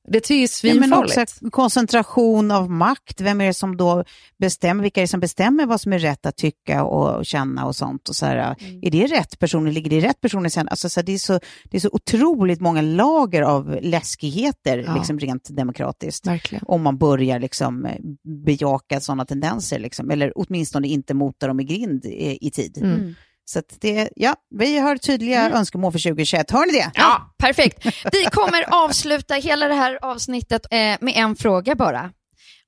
Det tycker jag är Ja, men också svinfarligt. koncentration av makt. Vem är det som då bestämmer, vilka är det som bestämmer vad som är rätt att tycka och känna och sånt? Och så här, Är det rätt personer, ligger det rätt personer sen? Alltså, så här, det, är så, det är så otroligt många lager av läskigheter, Ja. liksom rent demokratiskt. Verkligen. Om man börjar liksom bejaka sådana tendenser, liksom, eller åtminstone inte mota dem i grind i, i tid. Mm. Så det, ja, vi har tydliga önskemål för 2021. Har ni det? Ja, perfekt. Vi kommer avsluta hela det här avsnittet eh, med en fråga bara.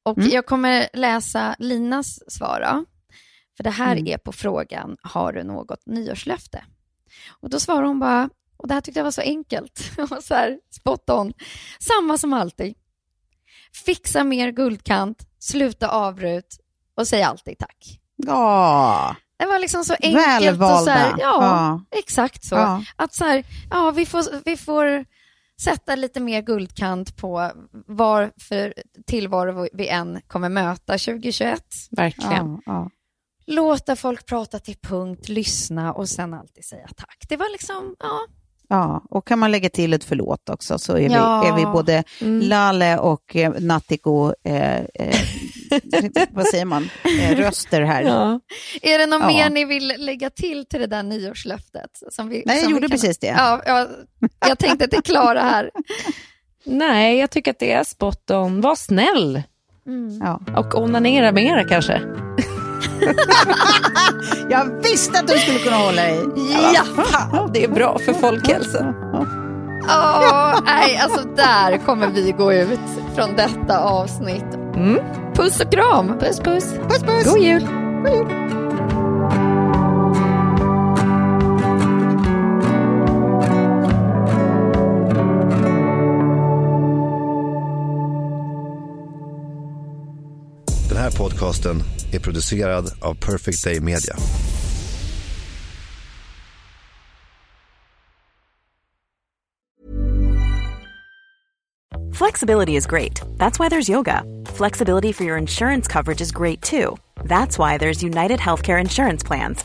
Och jag kommer läsa Linas svar. då. För det här är på frågan, har du något nyårslöfte? Och då svarar hon bara, och det här tyckte jag var så enkelt och så här spot on, samma som alltid. fixa mer guldkant, sluta avbrut och säg alltid tack. Ja, Det var liksom så enkelt. Välvalda. Och så här, ja, Ja. exakt så. Ja. Att så här, ja, vi får, vi får sätta lite mer guldkant på var för tillvaro vi än kommer möta 2021. Verkligen. ja. Låta folk prata till punkt, lyssna och sen alltid säga tack. Det var liksom, ja, Ja, och kan man lägga till ett förlåt också så är, Ja. vi, är vi både Mm. Lale och eh, Nattiko, eh, eh, vad säger man, eh, röster här. Ja. Är det något Ja. mer ni vill lägga till till det där nyårslöftet? Som vi, Nej, jag som vi gjorde precis det. Ja, ja, jag tänkte till Klara här. Nej, jag tycker att det är spot on. Var snäll Ja. och onanera mera kanske. Jag visste att du skulle kunna hålla dig. Ja! Fan, det är bra för folkhälsan. Åh, nej, alltså där kommer vi gå ut från detta avsnitt. Mm. Puss och kram! Puss, puss. Puss, puss. God jul. Den här podcasten är producerad av Perfect Day Media. Flexibility is great. That's why there's yoga. Flexibility for your insurance coverage is great too. That's why there's United Healthcare Insurance Plans.